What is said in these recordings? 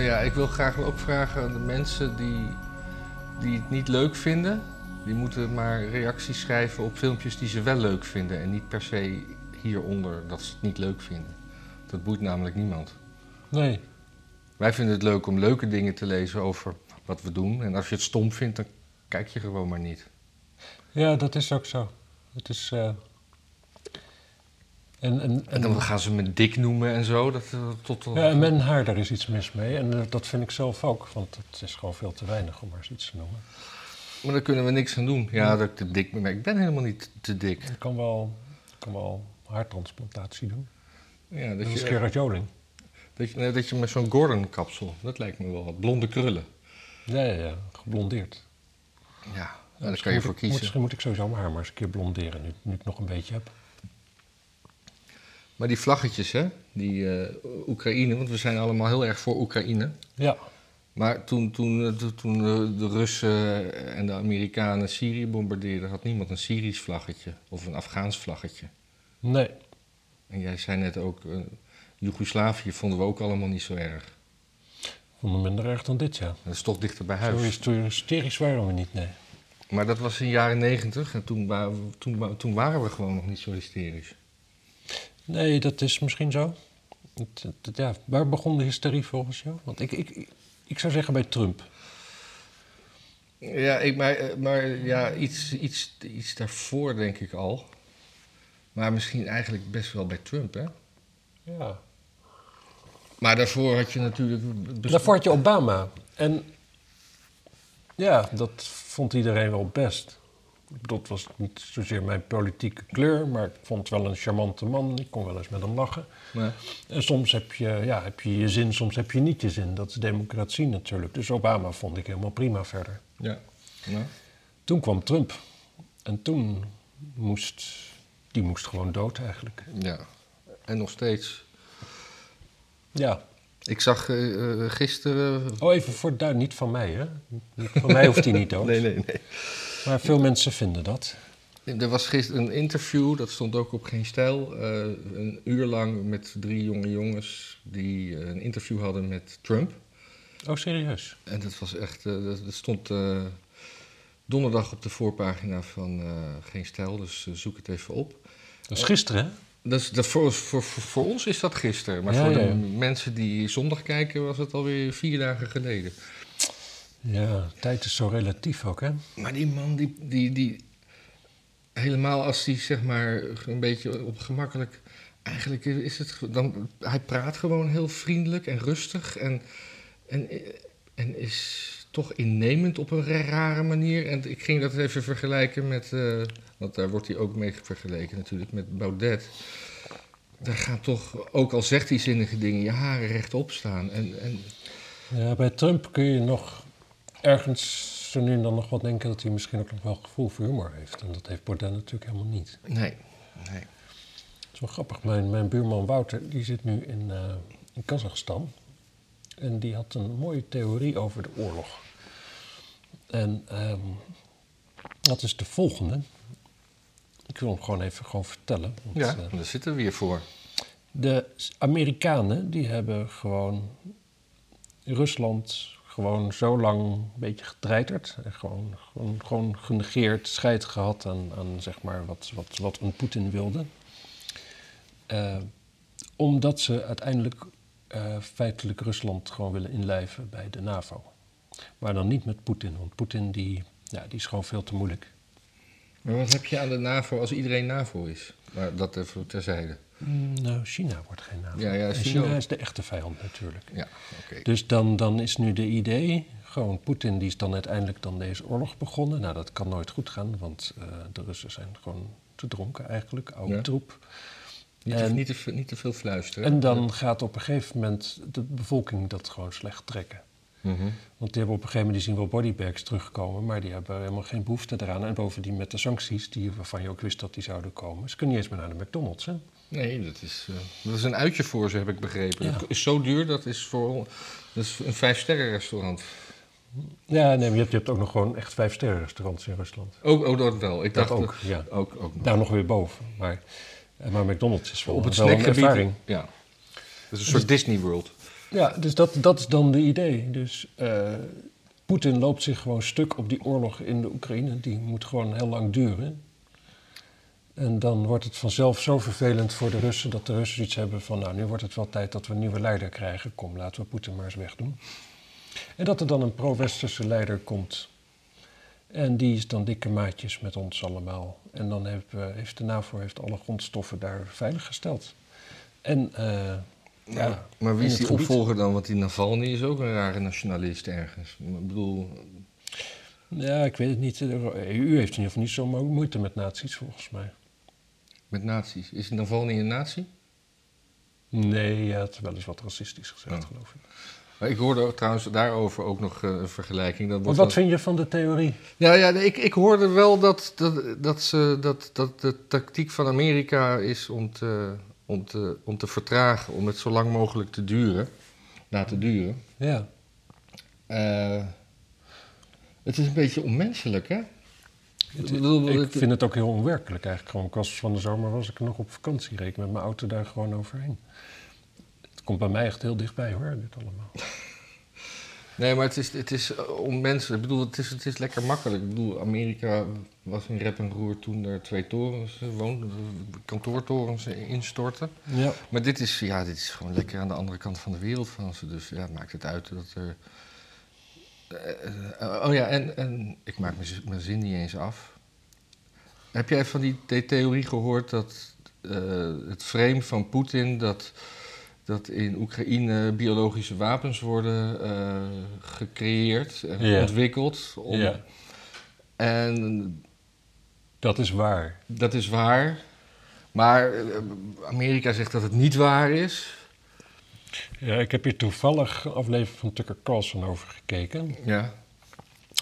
Nou ja, ik wil graag ook vragen aan de mensen die, die het niet leuk vinden. Die moeten maar reacties schrijven op filmpjes die ze wel leuk vinden. En niet per se hieronder dat ze het niet leuk vinden. Dat boeit namelijk niemand. Nee. Wij vinden het leuk om leuke dingen te lezen over wat we doen. En als je het stom vindt, dan kijk je gewoon maar niet. Ja, dat is ook zo. Het is... eh, En, en, En dan gaan ze me dik noemen en zo. Dat, eh, tot, tot- Ja, en mijn haar, daar is iets mis mee. En eh, dat vind ik zelf ook, want het is gewoon veel te weinig om maar eens iets te noemen. Maar daar kunnen we niks aan doen. Ja, dat ik te dik ben. Ik ben helemaal niet te dik. Ik kan wel, ik kan wel haartransplantatie doen. Ja, Dat dat, is Gerard Joling. dat, je, nee, dat je met zo'n Gordon-kapsel, dat lijkt me wel wat. Blonde krullen. Ja, ja, ja, geblondeerd. Ja, daar kan je voor kiezen. Misschien moet ik sowieso mijn haar maar eens een keer blonderen, nu, nu ik nog een beetje heb. Maar die vlaggetjes, hè, die eh, Oekraïne, want we zijn allemaal heel erg voor Oekraïne. Ja, Maar toen, toen, eh, toen- de, Russen en de Amerikanen Syrië bombardeerden, had niemand een Syrisch vlaggetje of een Afghaans vlaggetje. nee. En jij zei net ook, eh, Joegoslavië vonden we ook allemaal niet zo erg. Vond hem minder erg dan dit, ja. Dat is toch dichter bij Zo huis. is toen hysterisch waren we niet, nee. Maar dat was in de jaren negentig en toen, wa- toen, wa- toen waren we gewoon nog niet zo hysterisch. Nee, dat is misschien zo. Het, het- ja, waar begon de hysterie volgens jou? Want ik, ik, ik, zou zeggen bij Trump. Ja, ik, maar, eh, maar ja, iets, iets, iets daarvoor denk ik al. Maar misschien eigenlijk best wel bij Trump, hè? Ja. Maar daarvoor had je natuurlijk... Daarvoor had je Obama. En ja, dat vond iedereen wel best. Dat was niet zozeer mijn politieke kleur, maar ik vond het wel een charmante man. Ik kon wel eens met hem lachen. Ja. En soms heb je, ja, heb je je zin, soms heb je niet je zin. Dat is democratie natuurlijk. Dus Obama vond ik helemaal prima verder. Ja. Ja. Toen kwam Trump. En toen moest... Die moest gewoon dood eigenlijk. ja. En nog steeds. Ja. Ik zag eh, eh, gisteren... Oh, even voor duid, niet van mij, hè? Van mij hoeft hij niet dood. Nee, nee, nee. Maar veel mensen vinden dat. Er was gisteren een interview, dat stond ook op Geen Stijl. eh, een uur lang met drie jonge jongens die eh, een interview hadden met Trump. Oh, serieus? En dat was echt, eh, dat, dat stond donderdag op de voorpagina van Geen Stijl, dus zoek het even op. Dat is gisteren, hè? Dat is, dat voor, voor, voor, voor ons is dat gisteren, maar Ja, voor de ja. mensen die zondag kijken was het alweer vier dagen geleden. Ja, tijd is zo relatief ook, hè? Maar die man, die, die, die helemaal als hij zeg maar een beetje op gemakkelijk, eigenlijk is het, dan, hij praat gewoon heel vriendelijk en rustig en, en, en is toch innemend op een rare manier. En ik ging dat even vergelijken met, eh, want daar wordt hij ook mee vergeleken natuurlijk, met Baudet. Daar gaat toch, ook al zegt hij zinnige dingen, je haren rechtop staan. En, en Ja, bij Trump kun je nog ergens zo nu en dan nog wat denken dat hij misschien ook nog wel gevoel voor humor heeft. En dat heeft Baudet natuurlijk helemaal niet. nee, nee. Het is wel grappig. Mijn, mijn buurman Wouter, die zit nu in, eh, in Kazachstan. En die had een mooie theorie over de oorlog. En ehm, dat is de volgende. Ik wil hem gewoon even gewoon vertellen. want, Ja, eh, daar zitten we weer voor. De Amerikanen die hebben gewoon Rusland gewoon zo lang een beetje getreiterd. En gewoon, gewoon, gewoon genegeerd, scheid gehad aan, aan zeg maar wat, wat, wat een Poetin wilde. Eh, omdat ze uiteindelijk eh, feitelijk Rusland gewoon willen inlijven bij de NAVO. Maar dan niet met Poetin, want Poetin die, ja, die is gewoon veel te moeilijk. Maar wat heb je aan de NAVO als iedereen NAVO is? Maar dat even terzijde. Nou, China wordt geen NAVO. Ja, ja, En China- China is de echte vijand natuurlijk. Ja. Dus dan, dan is nu de idee, gewoon Poetin die is dan uiteindelijk dan deze oorlog begonnen. Nou, dat kan nooit goed gaan, want eh, de Russen zijn gewoon te dronken eigenlijk, oude Ja. troep. Niet, te, niet te veel fluisteren. En dan gaat op een gegeven moment de bevolking dat gewoon slecht trekken. Mhm. Want die hebben op een gegeven moment, die zien wel bodybags terugkomen, maar die hebben helemaal geen behoefte eraan. En bovendien met de sancties, die, waarvan je ook wist dat die zouden komen. Ze kunnen niet eens meer naar de McDonald's, hè? Nee, dat is, eh, dat is een uitje voor ze, heb ik begrepen. Ja. Is zo duur, dat is voor dat is een vijfsterren restaurant. Ja, nee, je hebt, je hebt ook nog gewoon echt vijf sterren restaurants in Rusland. Oh, oh dat wel. Ik Dat dacht ook, ja. Ook, ook nog. Daar nog weer boven. Maar, eh, maar McDonald's is wel, Op het wel een ervaring. Ja. Dat is een soort Disney World. Ja, dus dat, dat is dan de idee. Dus eh, Poetin loopt zich gewoon stuk op die oorlog in de Oekraïne. Die moet gewoon heel lang duren. En dan wordt het vanzelf zo vervelend voor de Russen dat de Russen iets hebben van, nou, nu wordt het wel tijd dat we een nieuwe leider krijgen. Kom, laten we Poetin maar eens wegdoen. En dat er dan een pro-westerse leider komt. En die is dan dikke maatjes met ons allemaal. En dan heeft, eh, heeft de NAVO heeft alle grondstoffen daar veiliggesteld. En uh, ja, maar wie is die gebied- opvolger dan? Want die Navalny is ook een rare nationalist ergens. Ik bedoel, Ja, ik weet het niet. De EU heeft in ieder geval niet zo mo- moeite met nazi's, volgens mij. Met nazi's. Is Navalny een nazi? Nee, ja, het is wel eens wat racistisch gezegd, Oh. geloof ik. Maar Ik hoorde ook trouwens daarover ook nog eh, een vergelijking. Dat wat dan- vind je van de theorie? Ja, ja ik, ik hoorde wel dat, dat, dat, ze, dat, dat de tactiek van Amerika is om te, om, te, om te vertragen, om het zo lang mogelijk te duren, laten duren. Ja. Eh, het is een beetje onmenselijk, hè? Het- Ik bedoel, ik het- vind het ook heel onwerkelijk eigenlijk. Gewoon, ik was van de zomer was ik nog op vakantie, reed met mijn auto daar gewoon overheen. Het komt bij mij echt heel dichtbij hoor, dit allemaal. Nee, maar het is, het is eh, onmenselijk. Ik bedoel, het is, het is lekker makkelijk. Ik bedoel, Amerika was in rep en roer toen er twee torens eh, woonden, kantoortorens instortten. Ja. Maar dit is, ja, dit is gewoon lekker aan de andere kant van de wereld van ze. Dus ja, maakt het uit dat er. Eh, eh, oh ja, en, en ik maak mijn zin- niet eens af. Heb jij van die the- theorie gehoord dat eh, het frame van Poetin dat, dat in Oekraïne biologische wapens worden gecreëerd en ontwikkeld? Om, Ja. En Dat is waar. dat is waar. Maar Amerika zegt dat het niet waar is. Ja, ik heb hier toevallig een aflevering van Tucker Carlson over gekeken. Ja.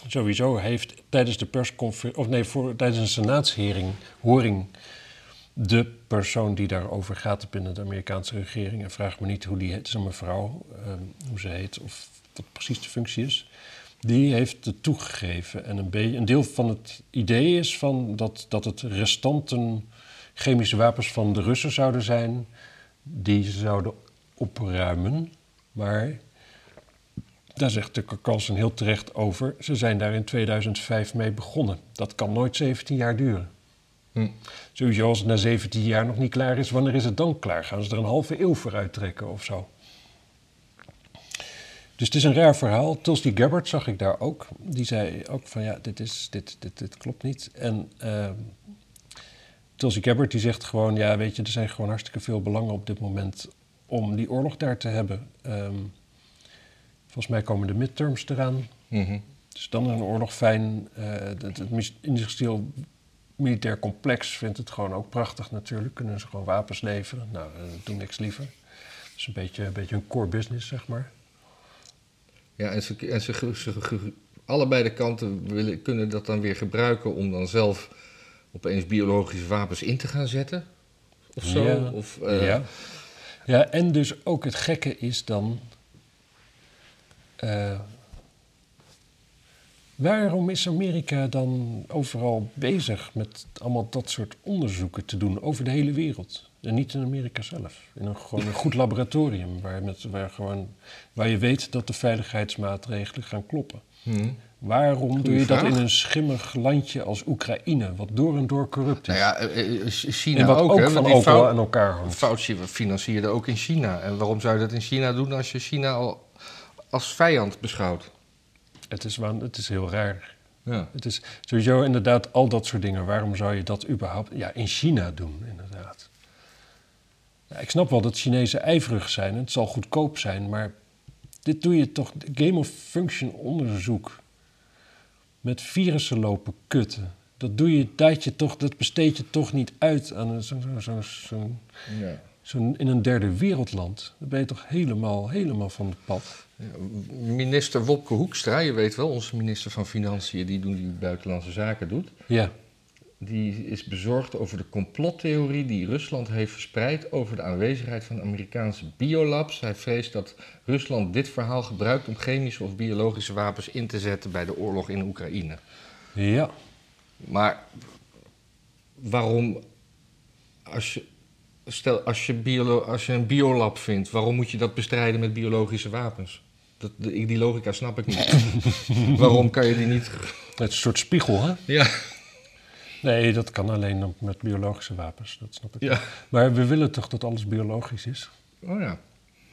Sowieso heeft tijdens de persconferentie, of nee, voor, tijdens een senaatshoring, horing, de persoon die daarover gaat binnen de Amerikaanse regering, en vraag me niet hoe die heet, het is een mevrouw, ehm, hoe ze heet of wat precies de functie is, die heeft het toegegeven. En een, een deel van het idee is van dat, dat het restanten chemische wapens van de Russen zouden zijn, die ze zouden opruimen. Maar daar zegt Tucker Carlson heel terecht over. Ze zijn daar in 2005 mee begonnen. Dat kan nooit 17 jaar duren. Hm. Sowieso als het na 17 jaar nog niet klaar is, wanneer is het dan klaar? Gaan ze er een halve eeuw voor uittrekken of zo? Dus het is een raar verhaal. Tulsi Gabbard zag ik daar ook. Die zei ook van ja, dit, is, dit, dit, dit klopt niet. En uh, Tulsi Gabbard die zegt gewoon, ja weet je, er zijn gewoon hartstikke veel belangen op dit moment om die oorlog daar te hebben. Um, volgens mij komen de midterms eraan. Mm -hmm. Dus dan is een oorlog fijn. Uh, het, het industrieel militair complex vindt het gewoon ook prachtig natuurlijk. Kunnen ze gewoon wapens leveren. Nou, uh, doen niks liever. Dat is een beetje, een beetje een core business, zeg maar. Ja, en, ze, en ze, ze, ze, allebei de kanten willen, kunnen dat dan weer gebruiken om dan zelf opeens biologische wapens in te gaan zetten. Of zo. Ja, of, uh, ja. Ja, en dus ook het gekke is dan. Uh, waarom is Amerika dan overal bezig met allemaal dat soort onderzoeken te doen over de hele wereld? En niet in Amerika zelf. In een, gewoon een goed laboratorium waar, met, waar, gewoon, waar je weet dat de veiligheidsmaatregelen gaan kloppen. Hmm. Waarom Goeie doe je vraag. dat in een schimmig landje als Oekraïne, wat door en door corrupt is? Nou ja, eh, China en wat ook, ook, hè, van fout- aan elkaar hangt. Fauci financierde ook in China. En waarom zou je dat in China doen als je China al als vijand beschouwt? Het is, het is heel raar. Ja. Het is sowieso inderdaad al dat soort dingen. Waarom zou je dat überhaupt ja, in China doen, inderdaad? Ja, ik snap wel dat Chinezen ijverig zijn. Het zal goedkoop zijn, maar dit doe je toch... Game of function onderzoek met virussen lopen kutten. Dat doe je, dat, je toch, dat besteed je toch niet uit aan zo'n zo, zo, zo, Ja. zo in een derde wereldland. Dan ben je toch helemaal, helemaal van het pad. Minister Wopke Hoekstra, je weet wel, onze minister van Financiën, die, doen, die buitenlandse zaken doet. Ja, Die is bezorgd over de complottheorie die Rusland heeft verspreid over de aanwezigheid van Amerikaanse biolabs. Hij vreest dat Rusland dit verhaal gebruikt om chemische of biologische wapens in te zetten bij de oorlog in Oekraïne. ja. Maar waarom, als je stel, als je, biolo als je een biolab vindt, waarom moet je dat bestrijden met biologische wapens? Dat, die logica snap ik niet. waarom kan je die niet... Het is een soort spiegel, hè? Ja, Nee, dat kan alleen met biologische wapens, dat snap ik. ja. Maar we willen toch dat alles biologisch is? Oh ja.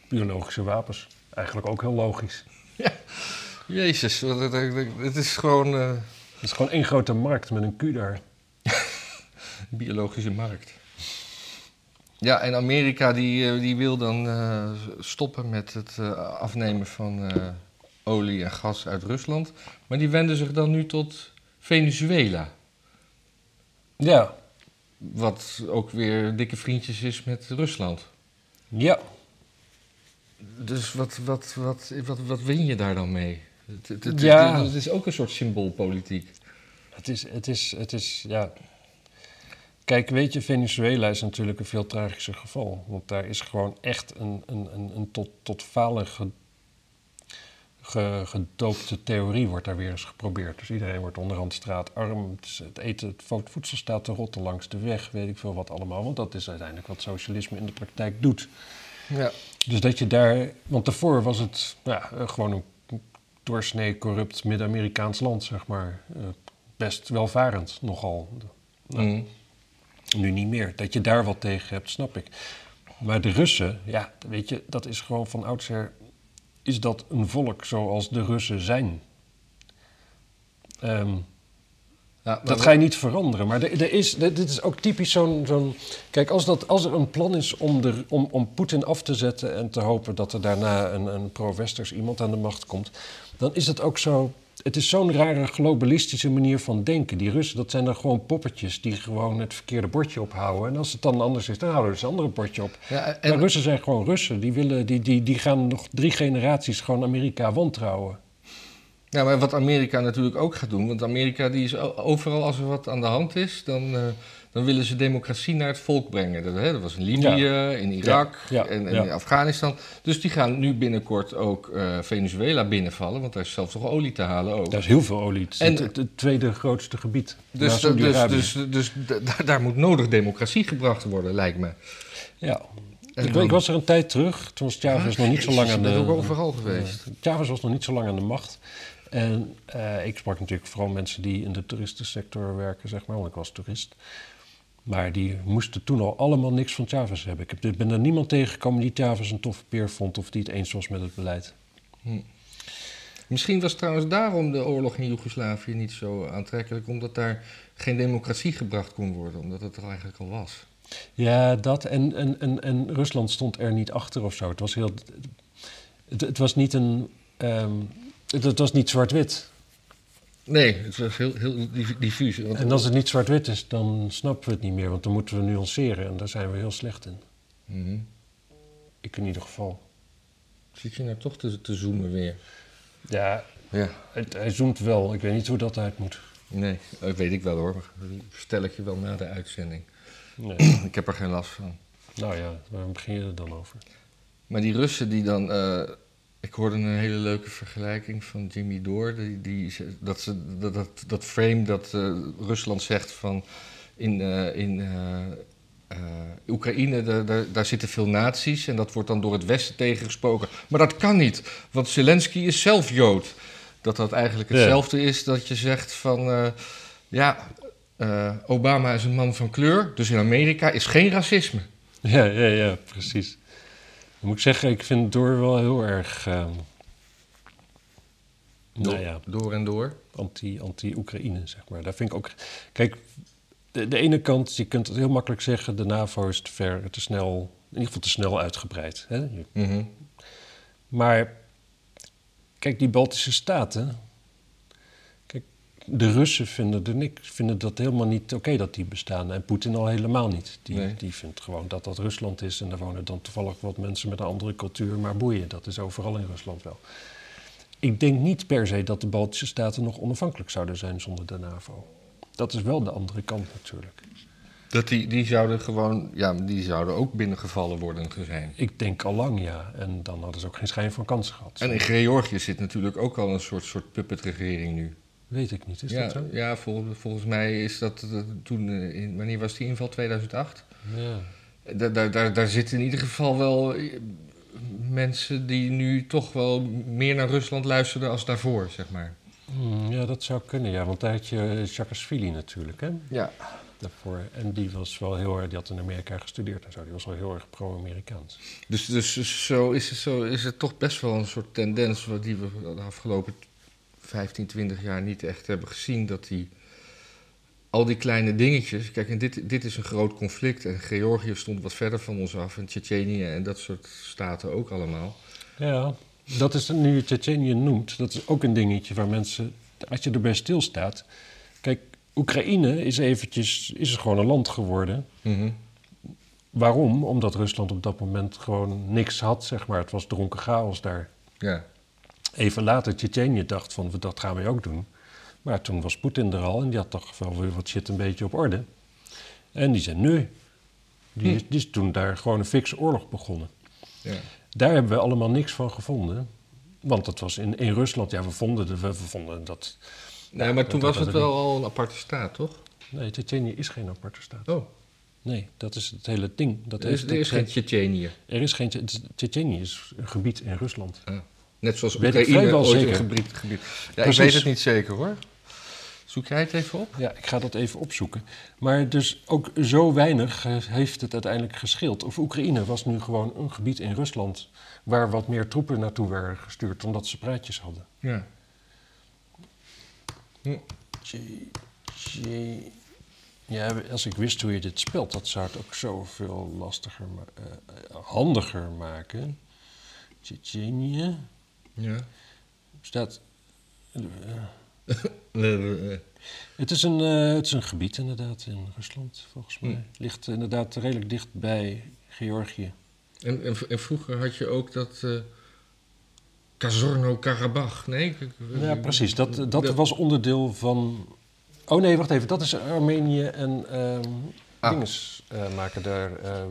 Biologische wapens. Eigenlijk ook heel logisch. Jezus, wat- het- is gewoon eh, Het is gewoon één grote markt met een Q daar. biologische markt. Ja, en Amerika die, eh, die wil dan eh, stoppen met het afnemen van olie en gas uit Rusland. Maar die wenden zich dan nu tot Venezuela. Ja. Wat ook weer dikke vriendjes is met Rusland. Ja. Dus wat, wat, wat, wat, wat win je daar dan mee? Het, het, het- Ja. het is ook een soort symboolpolitiek. Het is, het is, het is, ja. Kijk, weet je, Venezuela is natuurlijk een veel tragischer geval. Want daar is gewoon echt een, een, een, een tot, tot falen gedoopte theorie wordt daar weer eens geprobeerd. Dus iedereen wordt onderhand straatarm. Het, eten, het vo- voedsel staat te rotten langs de weg, weet ik veel wat allemaal. Want dat is uiteindelijk wat socialisme in de praktijk doet. Ja. Dus dat je daar, want daarvoor was het ja, gewoon een doorsnee corrupt Midden-Amerikaans land, zeg maar. Eh, best welvarend nogal. Nou, Mm. Nu niet meer. Dat je daar wat tegen hebt, snap ik. Maar de Russen, ja, weet je, dat is gewoon van oudsher. Is dat een volk zoals de Russen zijn? Ehm, Ja, dat ga je niet veranderen. Maar er, er is, er- dit is ook typisch zo'n... zo'n kijk, als, dat, als er een plan is om, de, om, om Poetin af te zetten... en te hopen dat er daarna een, een pro-westers iemand aan de macht komt... dan is het ook zo... Het is zo'n rare globalistische manier van denken. Die Russen, dat zijn dan gewoon poppetjes... die gewoon het verkeerde bordje ophouden. En als het dan anders is, dan houden ze het andere bordje op. Ja, Maar en, Russen zijn gewoon Russen. Die, willen, die, die, die gaan nog drie generaties gewoon Amerika wantrouwen. Ja, maar wat Amerika natuurlijk ook gaat doen, want Amerika die is overal als er wat aan de hand is, dan, eh, dan willen ze democratie naar het volk brengen. Dat, hè, dat was in Libië, in Irak Ja, en, in Afghanistan. Dus die gaan nu binnenkort ook eh, Venezuela binnenvallen, want daar is zelfs nog olie te halen ook. Daar is heel veel olie. Het En- het, het- het tweede grootste gebied. Dus, dus, dus, dus, d- daar- moet nodig democratie gebracht worden, lijkt me. Ja. Ik, was er een tijd terug. Toen was Chavez nog niet zo lang aan de... ook overal geweest. Chavez was nog niet zo lang aan de macht. En eh, ik sprak natuurlijk vooral mensen die in de toeristensector werken, zeg maar, want ik was toerist. Maar die moesten toen al allemaal niks van Chavez hebben. Ik ben er niemand tegengekomen die Chavez een toffe peer vond of die het eens was met het beleid. Misschien was trouwens daarom de oorlog in Joegoslavië niet zo aantrekkelijk, omdat daar geen democratie gebracht kon worden, omdat het er eigenlijk al was. Ja, dat. En, en, en, en Rusland stond er niet achter of zo. Het was heel. Het, het was niet een. het, het was niet zwart-wit. Nee, het was heel, heel diff- diffuus. Want En als het niet zwart-wit is, dan snappen we het niet meer. Want dan moeten we nuanceren. En daar zijn we heel slecht in. Mhm. Ik in ieder geval. Zit je nou toch te, te zoomen weer? Ja, Ja, het, hij zoomt wel. Ik weet niet hoe dat uit moet. nee, dat weet ik wel hoor. maar Stel ik je wel na de uitzending. Nee. Ik heb er geen last van. nou ja, waar begin je er dan over? Maar die Russen die dan... eh, ik hoorde een hele leuke vergelijking van Jimmy Dore. Die, die, dat, ze, dat, dat, dat frame dat eh, Rusland zegt van... In, eh, in eh, Oekraïne, daar, daar, daar zitten veel nazi's... en dat wordt dan door het Westen tegengesproken. Maar dat kan niet, want Zelensky is zelf Jood. Dat dat eigenlijk Ja. hetzelfde is dat je zegt van... ja, Obama is een man van kleur, dus in Amerika is geen racisme. Ja, ja, ja, precies. Moet ik zeggen, ik vind Door wel heel erg. ehm, nou ja, Door en door. anti- anti-Oekraïne, zeg maar. Daar vind ik ook... Kijk, de, de ene kant, je kunt het heel makkelijk zeggen... de NAVO is te ver, te snel... in ieder geval te snel uitgebreid. Hè? Je- Mhm. Maar, kijk, die Baltische staten... De Russen vinden, er niks, vinden dat helemaal niet oké dat die bestaan. En Poetin al helemaal niet. Die, Nee. die vindt gewoon dat dat Rusland is... en daar wonen dan toevallig wat mensen met een andere cultuur... maar boeien, dat is overal in Rusland wel. Ik denk niet per se dat de Baltische Staten nog onafhankelijk zouden zijn zonder de NAVO. Dat is wel de andere kant natuurlijk. Dat die, die zouden gewoon, ja, die zouden ook binnengevallen worden zijn. Ik denk al lang ja. En dan hadden ze ook geen schijn van kans gehad. En in Georgië zit natuurlijk ook al een soort, soort puppetregering nu. Weet ik niet, is ja, dat zo? ja vol- volgens mij is dat eh, toen, eh, in, wanneer was die inval? 2008? Ja. Daar, daar, daar, daar zitten in ieder geval wel eh, mensen die nu toch wel meer naar Rusland luisterden als daarvoor, zeg maar. Hmm, ja, dat zou kunnen, ja. Want daar had je Saakashvili natuurlijk, hè? Ja. Daarvoor. En die was wel heel erg... Die had in Amerika gestudeerd en zo. Die was wel heel erg pro-Amerikaans. Dus, dus, dus zo, is het, zo is het toch best wel een soort tendens... wat die we de afgelopen 15, 20 jaar niet echt hebben gezien... dat die al die kleine dingetjes. Kijk, en dit, dit is een groot conflict. En Georgië stond wat verder van ons af. En Tsjetsjenië en dat soort staten ook allemaal. Ja, dat is nu je Tsjetsjenië noemt. Dat is ook een dingetje waar mensen, als je erbij stilstaat. Kijk, Oekraïne is eventjes, is gewoon een land geworden. Waarom? Omdat Rusland op dat moment gewoon niks had, zeg maar. Het was dronken chaos daar. Ja. Even later, Tsjetsjenië dacht van, dat gaan wij ook doen. Maar toen was Poetin er al en die had toch wel weer wat shit een beetje op orde. En die zei, nee. Die, is, die is toen daar gewoon een fikse oorlog begonnen. ja. Daar hebben we allemaal niks van gevonden. Want dat was in, in Rusland, ja, we vonden, de, we, vonden dat... Nee, maar toen dat was het wel al een aparte staat, toch? Nee, Tsjetsjenië is geen aparte staat. Oh, Nee, dat is het hele ding. Dat er is, er is geen Tsjetsjenië. er is geen... Tsjetsjenië is een gebied in Rusland. Net zoals Weet Oekraïne ooit zeker. een gebied, gebied. Ja, Precies. ik weet het niet zeker hoor. Zoek jij het even op? Ja, ik ga dat even opzoeken. Maar dus ook zo weinig heeft het uiteindelijk gescheeld. Of Oekraïne was nu gewoon een gebied in Rusland... waar wat meer troepen naartoe werden gestuurd... omdat ze praatjes hadden. Ja. J- Ja, als ik wist hoe je dit spelt, dat zou het ook zoveel lastiger, ma- eh, eh, handiger maken. Tsjetsjenië Ja. staat. het, is een, eh, het is een gebied inderdaad in Rusland, volgens mij. Hmm. Ligt inderdaad redelijk dicht bij Georgië. En, en, en vroeger had je ook dat eh Kazorno-Karabach, nee? Ja, precies. Dat, dat was onderdeel van. Oh nee, wacht even. Dat is Armenië en ehm Ah. dinges eh, maken daar. eh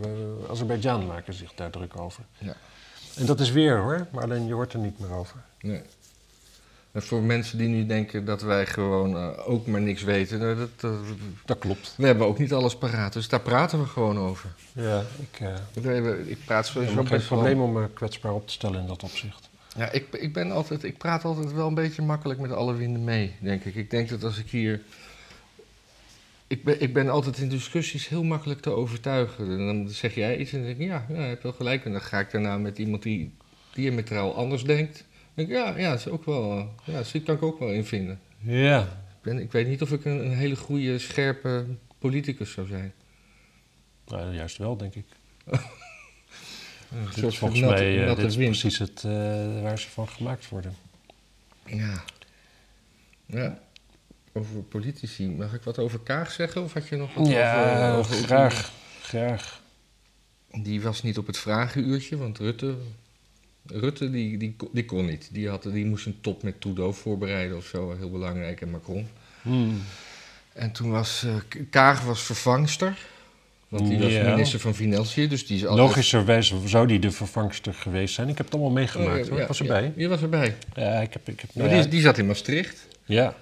Azerbeidzjan maken zich daar druk over. Ja. En dat is weer hoor, maar alleen je hoort er niet meer over. Nee. En voor mensen die nu denken dat wij gewoon eh, ook maar niks weten, nou, dat, dat- Dat klopt. we hebben ook niet alles paraat, dus daar praten we gewoon over. Ja, ik eh Ik praat ik sowieso heb geen probleem om me kwetsbaar op te stellen in dat opzicht. Ja, ik, ik, ben altijd, ik praat altijd wel een beetje makkelijk met alle winden mee, denk ik. Ik denk dat als ik hier... Ik ben, ik ben altijd in discussies heel makkelijk te overtuigen. En dan zeg jij iets en dan denk ik, ja, ja, je hebt wel gelijk. En dan ga ik daarna met iemand die diametraal anders denkt. Dan denk ik, ja, ja, dat is ook wel, eh, ja, kan ik ook wel in vinden. Ja. Ik, ben, ik weet niet of ik een, een hele goede, scherpe politicus zou zijn. Nou, juist wel, denk ik. Dit soort is volgens natte- mij eh, dit is precies het, eh, waar ze van gemaakt worden. Ja. ja. Over politici. Mag ik wat over Kaag zeggen? Of had je nog wat Ja, over, over graag. Graag. Die was niet op het vragenuurtje, want Rutte, Rutte die, die, kon- die kon niet. Die, had, die moest een top met Trudeau voorbereiden of zo, heel belangrijk, en Macron. Hmm. En toen was eh, Kaag was vervangster, want die was Ja. minister van Financiën, dus die is altijd... Logischerwijs zou die de vervangster geweest zijn. Ik heb het allemaal meegemaakt Oh, hoor. ja, ik was ja, erbij. Je was erbij. Ja, ik heb, ik heb Maar nou ja, die, die zat in Maastricht. ja,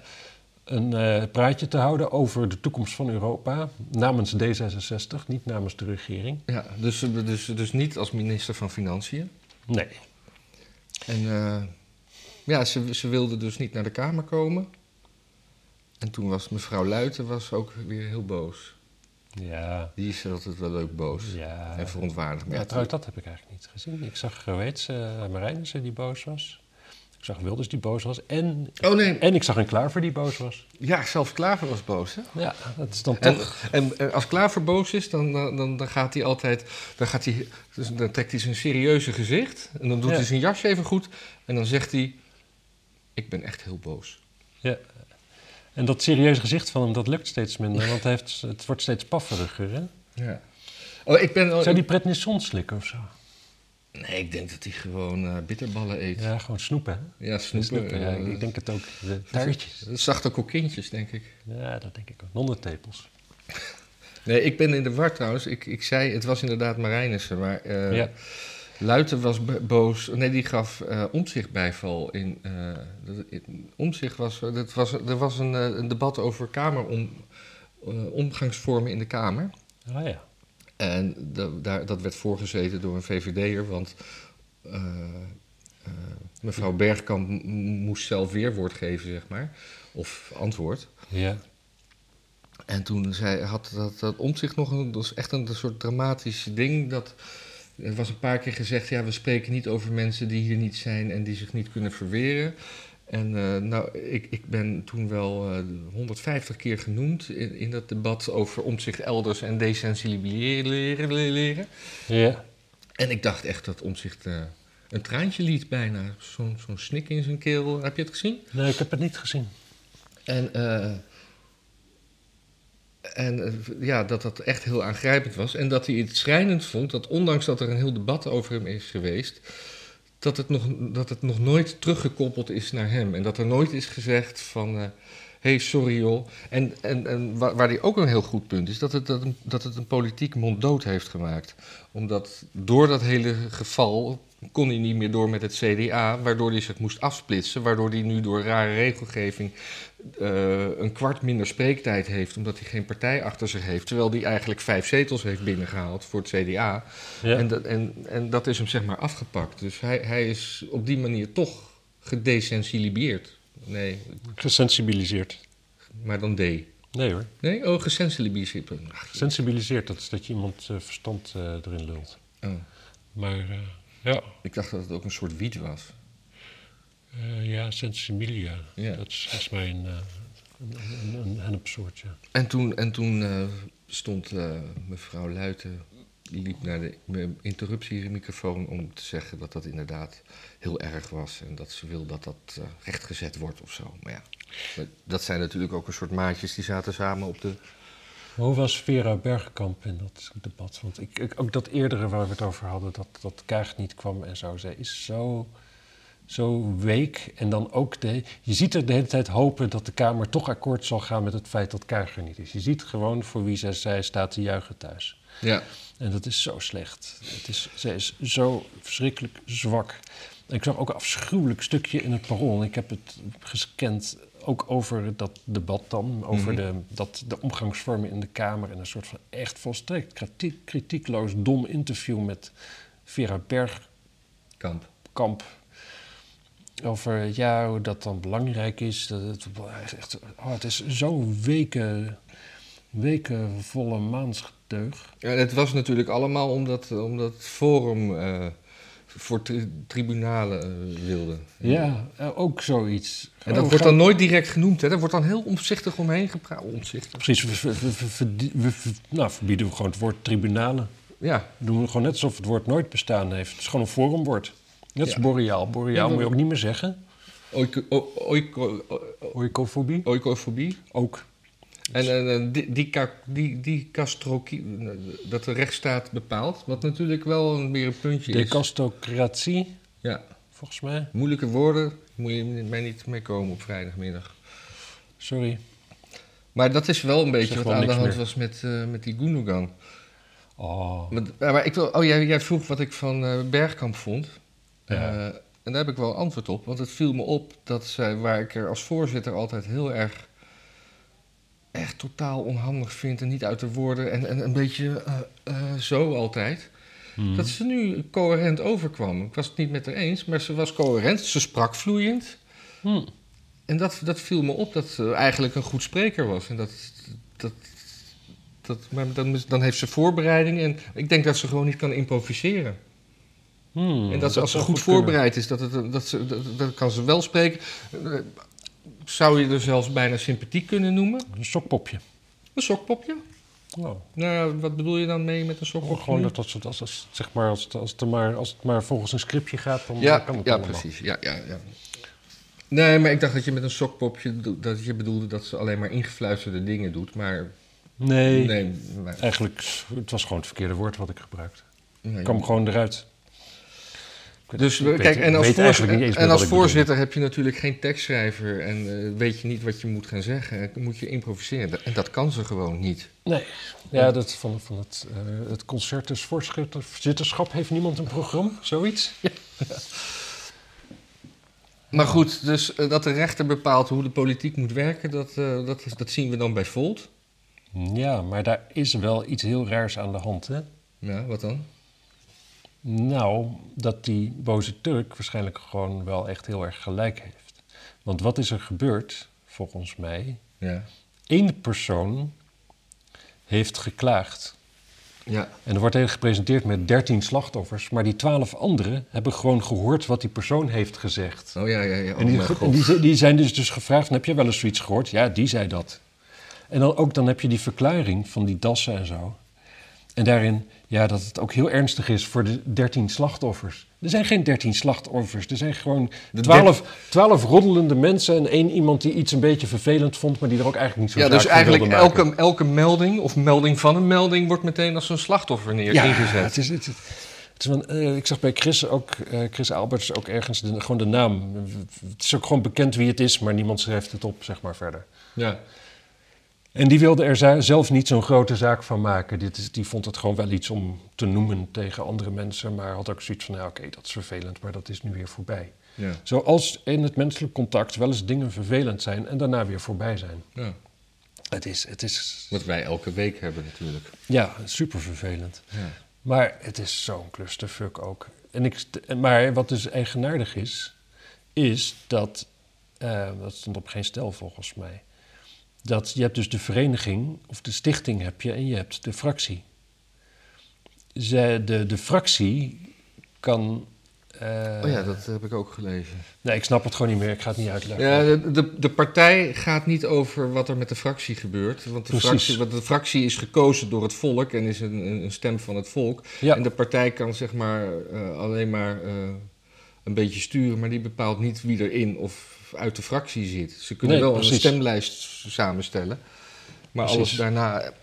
een eh, praatje te houden over de toekomst van Europa. Namens D66, niet namens de regering. Ja, dus, dus, dus niet als minister van Financiën. Nee. En eh, ja, ze, ze wilde dus niet naar de Kamer komen. En toen was mevrouw Luiten was ook weer heel boos. Ja, Die is altijd wel leuk boos ja. en verontwaardigd. Ja, trouwens, dat heb ik eigenlijk niet gezien. Ik zag, heet ze, uh, Marijnissen die boos was. Ik zag Wilders die boos was. En, Oh nee, en ik zag een Klaver die boos was. ja, zelfs Klaver was boos. Hè? Ja, dat is dan En, toch... en, en als Klaver boos is, dan, dan, dan, gaat hij altijd. Dan, gaat hij, dus dan trekt hij zijn serieuze gezicht. En dan doet Ja. hij zijn jasje even goed. En dan zegt hij: Ik ben echt heel boos. Ja. En dat serieuze gezicht van hem, dat lukt steeds minder. Want hij heeft, het wordt steeds pafferiger, hè? Ja. Oh, ik ben. Zou die prednison slikken of zo? Nee, ik denk dat hij gewoon eh, bitterballen eet. Ja, Ja, gewoon snoepen, hè? snoepen. Snoepen, ja. eh, Ik denk het ook. De taartjes. Zachte kokintjes, denk ik. Ja, dat denk ik ook. Nonnentepels. Nee, ik ben in de war trouwens. Ik, ik zei, het was inderdaad Marijnissen, maar eh Ja. Luiten was bo- boos. Nee, die gaf eh omzicht bijval. In, in- omzicht was, dat was, er was een, een debat over kamerom, eh, omgangsvormen in de Kamer. Ah ja. En da- daar, dat werd voorgezeten door een VVD'er, want eh, eh, mevrouw Bergkamp moest zelf weerwoord geven, zeg maar. Of antwoord. Ja. En toen zei, had dat, dat omzicht nog een, dat was echt een, soort dramatisch ding. Dat, er was een paar keer gezegd, ja, we spreken niet over mensen die hier niet zijn en die zich niet kunnen verweren. En eh, nou, ik, ik ben toen wel eh 150 keer genoemd in, in dat debat over omzicht elders en desensibiliseren. leren. Ja. En ik dacht echt dat omzicht eh, een traantje liet bijna. Zo'n zo'n snik in zijn keel. Heb je het gezien? Nee, ik heb het niet gezien. En, eh, en eh, ja, dat dat echt heel aangrijpend was. En dat hij het schrijnend vond dat ondanks dat er een heel debat over hem is geweest, dat het nog, dat het nog nooit teruggekoppeld is naar hem. En dat er nooit is gezegd van. eh hey, sorry joh. En, en, en waar, hij ook een heel goed punt is, dat het, dat, een- dat het een politiek monddood heeft gemaakt. Omdat door dat hele geval kon hij niet meer door met het CDA, waardoor hij zich moest afsplitsen. Waardoor hij nu door rare regelgeving eh, een kwart minder spreektijd heeft, omdat hij geen partij achter zich heeft. Terwijl hij eigenlijk vijf zetels heeft binnengehaald voor het CDA. Ja. En, dat, en, en dat is hem zeg maar afgepakt. Dus hij, hij is op die manier toch gedesensibiliseerd. Nee, Gesensibiliseerd. maar dan D. Nee hoor. Nee, oh, gesensibiliseerd. Gesensibiliseerd, dat is dat je iemand eh, verstand eh, erin lult. oh, Maar ja, ik dacht dat het ook een soort wiet was. eh, ja, sensibilia. Ja. Dat is volgens mij een, eh, een, een, een ja. En toen, en toen eh, stond mevrouw Luiten, die liep naar de interruptiemicrofoon om te zeggen dat dat inderdaad heel erg was. En dat ze wil dat dat rechtgezet wordt of zo. Maar ja, dat zijn natuurlijk ook een soort maatjes die zaten samen op de... Maar Hoe was Vera Bergkamp in dat debat? Want ik, ik- ook dat eerdere waar we het over hadden, dat, dat Kaag niet kwam en zo. Zij is zo, zo week. En dan ook de. Je ziet er de hele tijd hopen dat de Kamer toch akkoord zal gaan met het feit dat Kaag er niet is. Je ziet gewoon voor wie zij, zij staat te juichen thuis. Ja, En dat is zo slecht. Het is, zij is zo verschrikkelijk zwak. En ik zag ook een afschuwelijk stukje in het parool. Ik heb het gescand ook over dat debat dan. Over Mhm. de, dat, de omgangsvormen in de Kamer. En een soort van echt volstrekt kritiek, kritiekloos dom interview met Vera Bergkamp. kamp. Over ja, hoe dat dan belangrijk is. Dat het, echt, oh, het is zo'n weken, wekenvolle maansgedeug. Ja, het was natuurlijk allemaal omdat, omdat Forum eh, voor tri- tribunalen eh, wilde. Ja, eh, ook zoiets. En dat wordt dan nooit direct genoemd, hè? Daar wordt dan heel omzichtig omheen gepraat. Omzichtig. Precies, we, nou, verbieden we gewoon het woord tribunalen. Ja, Doen we gewoon net alsof het woord nooit bestaan heeft. Het is gewoon een forumwoord. Net als Ja. boreaal. Boreaal Ja, moet je ook niet meer zeggen. oiko, o- oiko, o- Oikofobie? oikofobie. Ook. En eh, die, die, die, die dat de rechtsstaat bepaalt, wat natuurlijk wel een, weer een puntje is. Decastocratie, Ja, volgens mij. moeilijke woorden, moet je mij niet mee komen op vrijdagmiddag. Sorry. Maar dat is wel een beetje wat aan de hand meer. was met, eh, met die Gundogan. Oh. Maar, maar ik wil, oh, jij, jij vroeg wat ik van eh, Bergkamp vond. Ja. Eh, en daar heb ik wel een antwoord op. Want het viel me op dat zij, waar ik er als voorzitter altijd heel erg... echt totaal onhandig vind en niet uit de woorden... en, en een beetje eh, eh, zo altijd... Hmm. dat ze nu coherent overkwam. Ik was het niet met haar eens, maar ze was coherent. Ze sprak vloeiend. Hmm. En dat, dat viel me op dat ze eigenlijk een goed spreker was. En dat, dat, dat, maar dan, dan heeft ze voorbereiding. En ik denk dat ze gewoon niet kan improviseren. Hmm, en dat, ze, als ze goed, kunnen. voorbereid is, dat, het, dat, ze, dat, dat kan ze wel spreken. Zou je er zelfs bijna sympathiek kunnen noemen? Een sokpopje. Een sokpopje? Oh. Nou, wat bedoel je dan mee met een sokpopje? Gewoon dat, als, het- als, als, zeg maar, als, het, als, het maar, als het maar volgens een scriptje gaat, dan Ja, kan het ja allemaal. precies. Ja, ja, ja. Nee, maar ik dacht dat je met een sokpopje dat je bedoelde dat ze alleen maar ingefluisterde dingen doet. Maar Nee, nee, maar, eigenlijk, het was gewoon het verkeerde woord wat ik gebruikte. nee. Het kwam gewoon eruit. Dus we- kijk, en als, voorzitter, en als heb je natuurlijk geen tekstschrijver en eh, weet je niet wat je moet gaan zeggen. Dan moet je improviseren. En dat kan ze gewoon niet. Nee, ja, dat van, van het, eh het concertus voorzitterschap heeft niemand een programma, zoiets. Ja. Maar goed, dus eh, dat de rechter bepaalt hoe de politiek moet werken, dat, eh, dat, dat zien we dan bij Volt. ja, maar daar is wel iets heel raars aan de hand, hè? Ja, wat dan? Nou, dat die boze Turk waarschijnlijk gewoon wel echt heel erg gelijk heeft. Want wat is er gebeurd, volgens mij? Ja. Eén persoon heeft geklaagd. Ja. En er wordt even gepresenteerd met 13 slachtoffers. Maar die 12 anderen hebben gewoon gehoord wat die persoon heeft gezegd. Oh ja, ja, ja. Oh, en die, en die, die zijn dus, dus gevraagd: heb je wel eens zoiets gehoord? Ja, die zei dat. En dan ook dan heb je die verklaring van die dassen en zo. En daarin, ja, dat het ook heel ernstig is voor de 13 slachtoffers. Er zijn geen 13 slachtoffers. Er zijn gewoon 12, 12 roddelende mensen en één iemand die iets een beetje vervelend vond, maar die er ook eigenlijk niet zo Ja, dus van wilde eigenlijk elke, elke melding of melding van een melding wordt meteen als een slachtoffer neer ja, ingezet. Het is, het, het is eh, ik zag bij Chris ook, eh, Chris Alberts ook ergens de, gewoon de naam. Het is ook gewoon bekend wie het is, maar niemand schrijft het op, zeg maar verder. Ja. En die wilde er zelf niet zo'n grote zaak van maken. Dit is, die vond het gewoon wel iets om te noemen tegen andere mensen, maar had ook zoiets van, ja, oké, dat is vervelend, maar dat is nu weer voorbij. Ja. Zoals in het menselijk contact wel eens dingen vervelend zijn en daarna weer voorbij zijn. ja. Het is, het is Wat wij elke week hebben natuurlijk. ja, super vervelend. Ja. Maar het is zo'n clusterfuck ook. En ik, maar wat dus eigenaardig is, is dat, eh, dat stond op geen stel volgens mij, dat je hebt dus de vereniging, of de stichting heb je, en je hebt de fractie. Ze, de, de fractie kan... eh, Oh ja, dat heb ik ook gelezen. Nee, ik snap het gewoon niet meer, ik ga het niet uitleggen. Ja, de, de, de partij gaat niet over wat er met de fractie gebeurt. Want de, Precies. fractie, want de fractie is gekozen door het volk en is een, een een stem van het volk. Ja. En de partij kan zeg maar eh, alleen maar eh, een beetje sturen, maar die bepaalt niet wie erin of uit de fractie zit. Ze kunnen Nee, wel precies. een stemlijst samenstellen, maar Precies. alles daarna.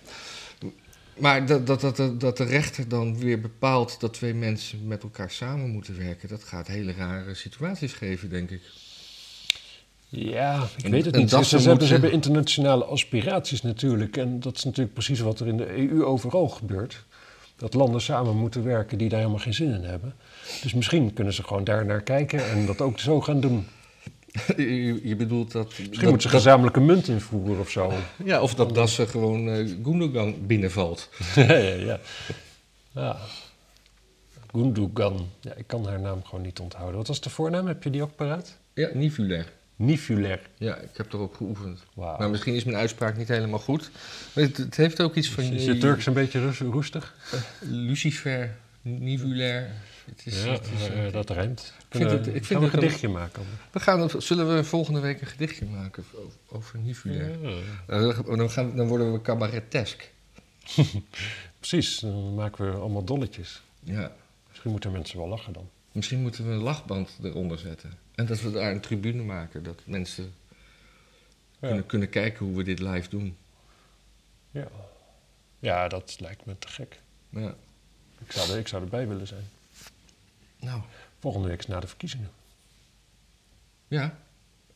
Maar dat, dat, dat, dat de rechter dan weer bepaalt dat twee mensen met elkaar samen moeten werken, dat gaat hele rare situaties geven, denk ik. Ja, ik En- weet het niet. dat Ze, ze hebben internationale aspiraties natuurlijk. En dat is natuurlijk precies wat er in de EU overal gebeurt. Dat landen samen moeten werken die daar helemaal geen zin in hebben. Dus misschien kunnen ze gewoon daar naar kijken en dat ook zo gaan doen. Je, je bedoelt dat... Misschien dat, moeten ze gezamenlijke munt invoeren of zo. Ja, of dat Dassen gewoon eh Gundogan binnenvalt. ja, ja, ja. ja. Gundogan. Ja, ik kan haar naam gewoon niet onthouden. Wat was de voornaam? Heb je die ook paraat? Ja, Nivuler. Nifuler. Ja, ik heb erop geoefend. Maar misschien is mijn uitspraak niet helemaal goed. Maar het, het heeft ook iets van... Is je Turks een beetje roes- roestig? Lucifer, Nivuler. Het is, Ja, het is, eh, eh, dat rijmt. vind Kunnen- het- ik vind we een een- gedichtje maken? we gaan, zullen we volgende week een gedichtje maken over, over Nivuler? Ja. Dan, dan, gaan, dan worden we cabaretesk. Precies, dan maken we allemaal dolletjes. Ja. Misschien moeten mensen wel lachen dan. Misschien moeten we een lachband eronder zetten. En dat we daar een tribune maken. Dat mensen kunnen, kunnen kijken hoe we dit live doen. Ja. ja, dat lijkt me te gek. Ja. Ik zou, er, ik zou erbij willen zijn. Nou, Volgende week is na de verkiezingen. ja.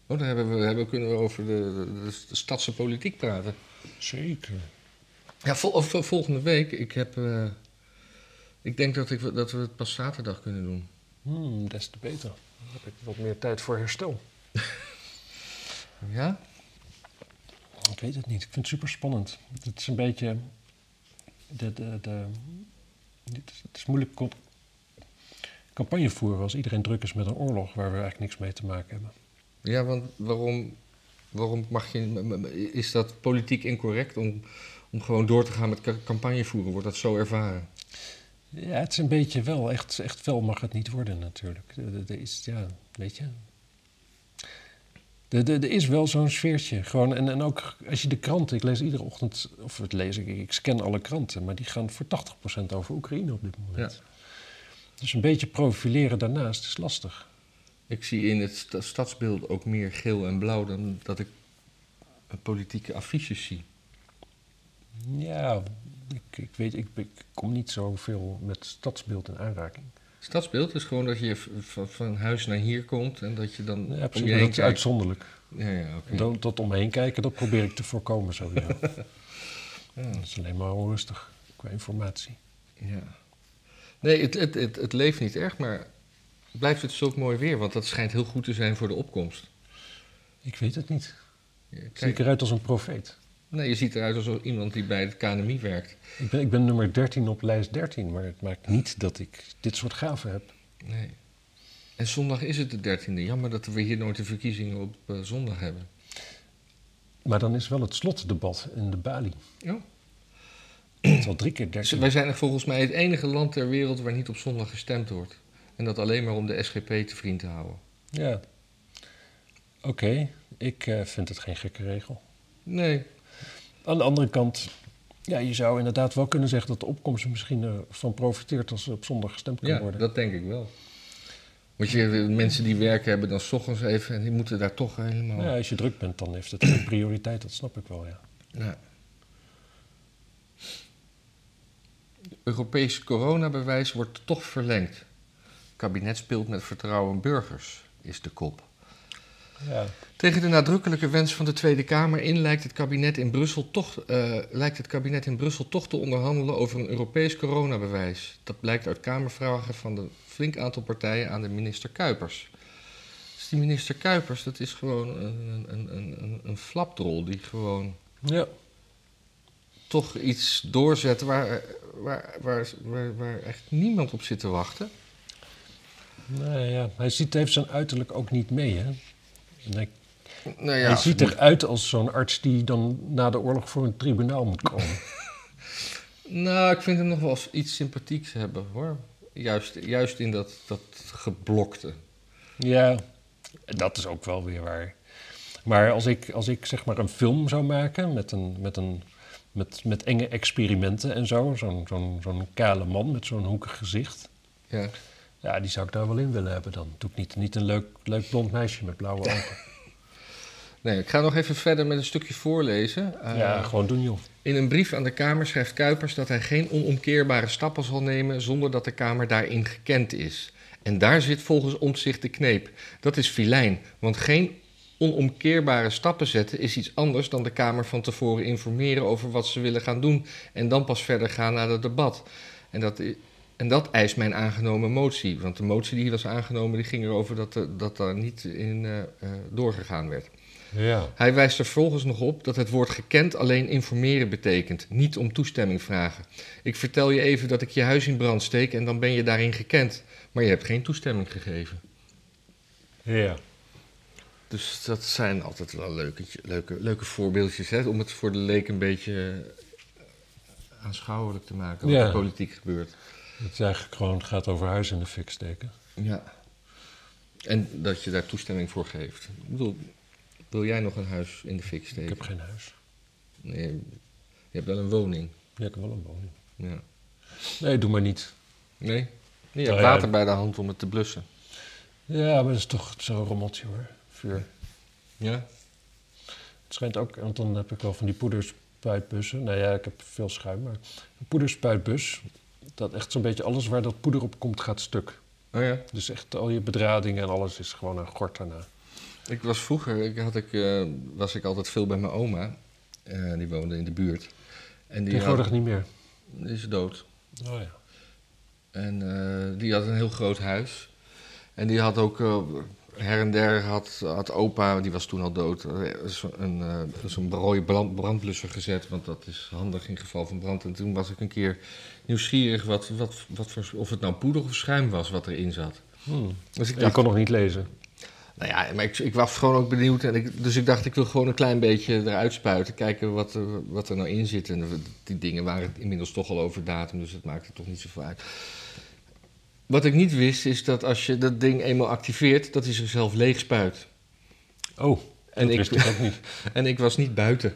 Oh, dan hebben we, hebben, kunnen we over de, de, de stadse politiek praten. Zeker. Ja, vol, of, volgende week. Ik heb... eh, ik denk dat, ik, dat we het pas zaterdag kunnen doen. Hmm, des te beter. Dan heb ik wat meer tijd voor herstel. Ja? Ik weet het niet. Ik vind het super spannend. Het is een beetje. De, de, de, het, is, het is moeilijk campagne voeren als iedereen druk is met een oorlog waar we eigenlijk niks mee te maken hebben. Ja, want waarom, waarom mag je... Is dat politiek incorrect om, om gewoon door te gaan met ca- campagne voeren? Wordt dat zo ervaren? Ja, het is een beetje wel. Echt, echt fel mag het niet worden natuurlijk. Er- is, ja, weet je. Er- is wel zo'n sfeertje. Gewoon, en, en ook als je de kranten, ik lees iedere ochtend, of het lees ik, ik scan alle kranten, maar die gaan voor 80% over Oekraïne op dit moment. Dus een beetje profileren daarnaast is lastig. Ik zie in het sta- stadsbeeld ook meer geel en blauw dan dat ik politieke affiches zie. Ja, ik, ik weet, ik, ik kom niet zoveel met stadsbeeld in aanraking. Stadsbeeld is gewoon dat je van huis naar hier komt en dat je dan Ja, precies, je dat is uitzonderlijk. Ja, ja, dan, dat omheen kijken, dat probeer ik te voorkomen sowieso. Ja, Dat is alleen maar onrustig qua informatie. ja. Nee, het, het, het, het leeft niet erg, maar blijft het zulk mooi weer? Want dat schijnt heel goed te zijn voor de opkomst. Ik weet het niet. Ja, Zie ik eruit als een profeet? Nee, je ziet eruit als iemand die bij het KNMI werkt. Ik ben, ik ben nummer 13 op lijst 13, maar het maakt niet dat ik dit soort gaven heb. Nee. En zondag is het de dertiende. Jammer dat we hier nooit de verkiezingen op eh, zondag hebben. Maar dan is wel het slotdebat in de Bali. Ja. Het is al drie keer Dus 13. wij zijn volgens mij het enige land ter wereld waar niet op zondag gestemd wordt. En dat alleen maar om de SGP te vriend te houden. Ja. Oké, ik eh, vind het geen gekke regel. Nee. Aan de andere kant, ja, je zou inderdaad wel kunnen zeggen dat de opkomst er misschien eh, van profiteert als er op zondag gestemd kan Ja, worden. dat denk ik wel. Want je, mensen die werken hebben dan 's ochtends even en die moeten daar toch helemaal... Ja, als je druk bent, dan heeft het geen prioriteit, dat snap ik wel, ja. Ja. Europese coronabewijs wordt toch verlengd. Het kabinet speelt met vertrouwen burgers, is de kop. Ja, Tegen de nadrukkelijke wens van de Tweede Kamer in lijkt het kabinet in Brussel toch, eh, lijkt het kabinet in Brussel toch te onderhandelen over een Europees coronabewijs. Dat blijkt uit Kamervragen van een flink aantal partijen aan de minister Kuipers. Dus die minister Kuipers, dat is gewoon een, een, een, een, een flapdrol die gewoon ja. toch iets doorzet waar, waar, waar, waar, waar echt niemand op zit te wachten. Nee, ja. Hij ziet, heeft zijn uiterlijk ook niet mee, hè. Nou ja, hij ziet eruit als zo'n arts die dan na de oorlog voor een tribunaal moet komen. Nou, ik vind hem nog wel iets sympathieks hebben hoor. Juist, juist in dat, dat geblokte. Ja, dat is ook wel weer waar. Maar als ik, als ik zeg maar een film zou maken met, een, met, een, met, met enge experimenten en zo, zo'n zo'n zo'n kale man met zo'n hoekig gezicht, Ja. Ja, die zou ik daar wel in willen hebben dan. Doe ik niet, niet een leuk, leuk blond meisje met blauwe ogen. Nee, ik ga nog even verder met een stukje voorlezen. Eh, ja, gewoon doen joh. In een brief aan de Kamer schrijft Kuipers dat hij geen onomkeerbare stappen zal nemen zonder dat de Kamer daarin gekend is. En daar zit volgens Omtzigt de kneep. Dat is filijn, want geen onomkeerbare stappen zetten is iets anders dan de Kamer van tevoren informeren over wat ze willen gaan doen en dan pas verder gaan naar het debat. En dat, en dat eist mijn aangenomen motie, want de motie die was aangenomen die ging erover dat, er- dat daar niet in eh, eh, doorgegaan werd. Ja. Hij wijst er vervolgens nog op dat het woord gekend alleen informeren betekent, niet om toestemming vragen. Ik vertel je even dat ik je huis in brand steek en dan ben je daarin gekend, maar je hebt geen toestemming gegeven. Ja. Dus dat zijn altijd wel leuke, leuke, leuke voorbeeldjes, hè, om het voor de leek een beetje eh, aanschouwelijk te maken wat Ja. er politiek gebeurt. Het is eigenlijk gewoon gaat over huis in de fik steken. Ja. En dat je daar toestemming voor geeft. Ik bedoel, wil jij nog een huis in de fik Ik steken? heb geen huis. Nee, je hebt wel een woning. Ja, ik heb wel een woning. Ja. Nee, doe maar niet. Nee? Je Nou hebt ja. water bij de hand om het te blussen. Ja, maar dat is toch zo'n rommeltje hoor. Vuur. Ja? Het schijnt ook, want dan heb ik wel van die poederspuitbussen. Nou ja, ik heb veel schuim, maar een poederspuitbus. Dat echt zo'n beetje alles waar dat poeder op komt gaat stuk. Oh ja? Dus echt al je bedradingen en alles is gewoon een gort daarna. Ik was vroeger, ik had ik, eh, was ik altijd veel bij mijn oma. Eh, die woonde in de buurt. En die, Tegenwoordig had, niet meer. die is dood. Oh ja. En eh, die had een heel groot huis. En die had ook her en der had, had opa, die was toen al dood, een, eh, zo'n rode brand, brandblusser gezet. Want dat is handig in geval van brand. En toen was ik een keer nieuwsgierig wat, wat, wat voor, of het nou poeder of schuim was wat erin zat. Hmm. Dus ik Je kon nog niet lezen. Nou ja, maar ik, ik was gewoon ook benieuwd. En ik, dus ik dacht, ik wil gewoon een klein beetje eruit spuiten. Kijken wat wat er nou in zit. En die dingen waren inmiddels toch al over datum. Dus het maakte toch niet zoveel uit. Wat ik niet wist, is dat als je dat ding eenmaal activeert, dat hij zichzelf leeg spuit. Oh, En dat ik, wist ik ook niet. en ik was niet buiten.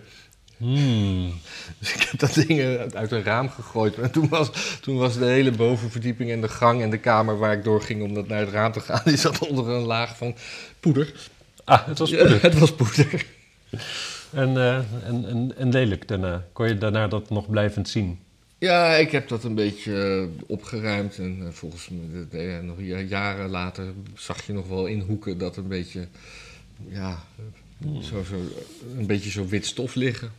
Hmm. Dus ik heb dat ding eh, uit een raam gegooid. En toen was, toen was de hele bovenverdieping en de gang en de kamer waar ik doorging om dat naar het raam te gaan, die zat onder een laag van poeder. Ah, het was Ja, poeder. het was poeder. En, eh, en, en, en lelijk daarna. Kon je daarna dat nog blijvend zien? Ja, ik heb dat een beetje eh, opgeruimd. En eh, volgens mij, nog ja- jaren later, zag je nog wel in hoeken dat een beetje, ja, zo, zo, een beetje zo wit stof liggen.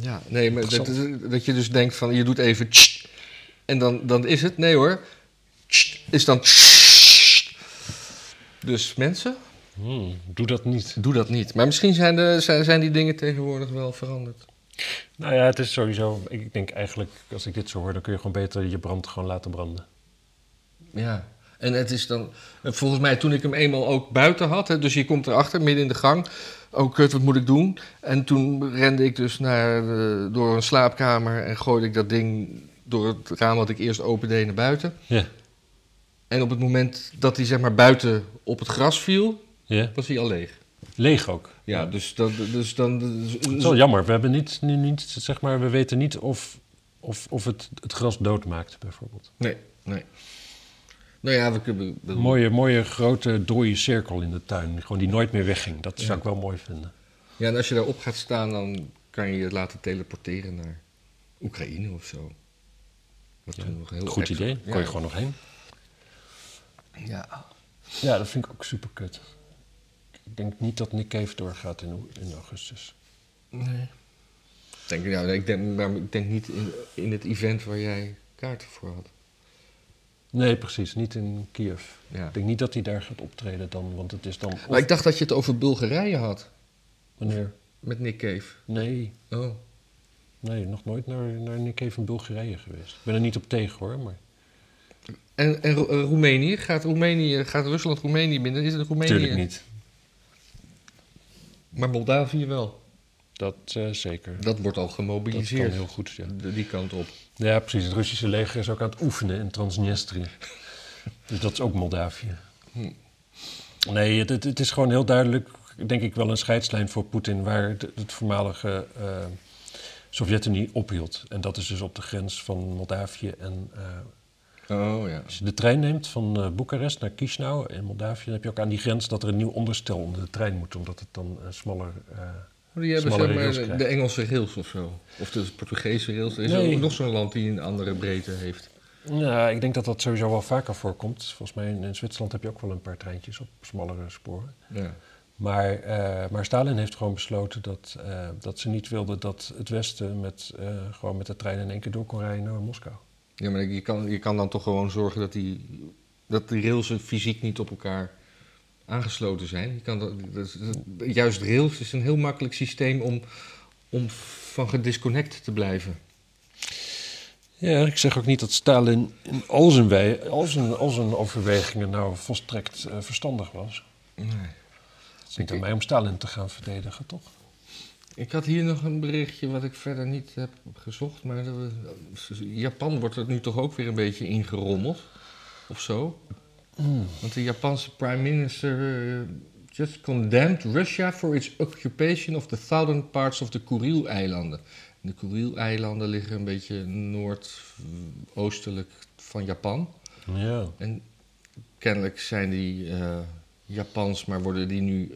Ja, nee, maar dat, dat je dus denkt van, je doet even tssst, en dan, dan is het, nee hoor, tssst, is dan tssst. Dus mensen, Hmm, doe dat niet. doe dat niet. Maar misschien zijn, de, zijn, zijn die dingen tegenwoordig wel veranderd. Nou ja, het is sowieso... Ik denk eigenlijk, als ik dit zo hoor... dan kun je gewoon beter je brand gewoon laten branden. Ja. En het is dan, volgens mij toen ik hem eenmaal ook buiten had, hè, dus je komt erachter, midden in de gang. Oh kut, wat moet ik doen? En toen rende ik dus naar, de- door een slaapkamer en gooide ik dat ding door het raam wat ik eerst opende naar buiten. Ja. En op het moment dat hij zeg maar buiten op het gras viel, Ja? was hij al leeg. Leeg ook. Ja, dus, dat, dus dan... dus- Het is wel jammer. We hebben niet, nu niet, zeg maar, we weten niet of, of, of het het gras doodmaakt, bijvoorbeeld. Nee, nee. Nou ja, we kunnen... Een mooie, mooie grote dode cirkel in de tuin. Gewoon die nooit meer wegging. Dat zou Ja. ik wel mooi vinden. Ja, en als je daarop gaat staan, dan kan je je laten teleporteren naar Oekraïne of zo. Toen nog heel Goed extra- idee. Ja. Kon je gewoon nog heen. Ja. Ja, dat vind ik ook super kut. Ik denk niet dat Nick Cave doorgaat in, in augustus. Nee. Denk, ja, ik, denk, maar ik denk niet in, in het event waar jij kaarten voor had. Nee, precies. Niet in Kiev. Ja. Ik denk niet dat hij daar gaat optreden dan, want het is dan... of- Maar ik dacht dat je het over Bulgarije had, Wanneer? met Nick Cave. Nee, Oh. nee, nog nooit naar, naar Nick Cave in Bulgarije geweest. Ik ben er niet op tegen hoor, maar... En, en Ro- eh, Roemenië? Gaat, Roemenië? gaat Rusland Roemenië binnen? Is het Roemenië? Natuurlijk niet. Maar Moldavië wel. Dat eh, zeker. Dat wordt al Dat gemobiliseerd. kan heel goed, ja. De- die kant op. Ja, precies. Het Russische leger is ook aan het oefenen in Transnistrië. dus dat is ook Moldavië. Hm. Nee, het, het, het is gewoon heel duidelijk, denk ik wel, een scheidslijn voor Poetin... waar de- het voormalige eh, Sovjet-Unie ophield. En dat is dus op de grens van Moldavië en... eh, Oh ja. als je de trein neemt van eh, Boekarest naar Chisinau in Moldavië... dan heb je ook aan die grens dat er een nieuw onderstel onder de trein moet... omdat het dan eh, smaller... Maar die hebben zeg maar, de, Engelse rails of zo. Of de Portugese rails. Er is Nee. ook nog zo'n land die een andere breedte heeft. Ja, ik denk dat dat sowieso wel vaker voorkomt. Volgens mij in, in Zwitserland heb je ook wel een paar treintjes op smallere sporen. Ja. Maar, maar Stalin heeft gewoon besloten dat, dat ze niet wilden dat het Westen met, gewoon met de trein in één keer door kon rijden naar Moskou. Ja, maar je kan, je kan dan toch gewoon zorgen dat die, dat die rails fysiek niet op elkaar aangesloten zijn. Je kan dat, dat is- dat- juist rails is een heel makkelijk systeem om, om van gedisconnect te blijven. Ja, ik zeg ook niet dat Stalin in al zijn, wij, al zijn, al zijn overwegingen nou volstrekt eh, verstandig was. Nee. Het is niet aan mij om Stalin te gaan verdedigen, toch? Ik had hier nog een berichtje wat ik verder niet heb gezocht, maar Japan wordt er nu toch ook weer een beetje ingerommeld, of zo. Want de Japanse prime minister eh, just condemned Russia for its occupation of the southern parts of de Kurileilanden. De Kurileilanden liggen een beetje noordoostelijk van Japan. Ja. En kennelijk zijn die eh, Japans, maar worden die nu.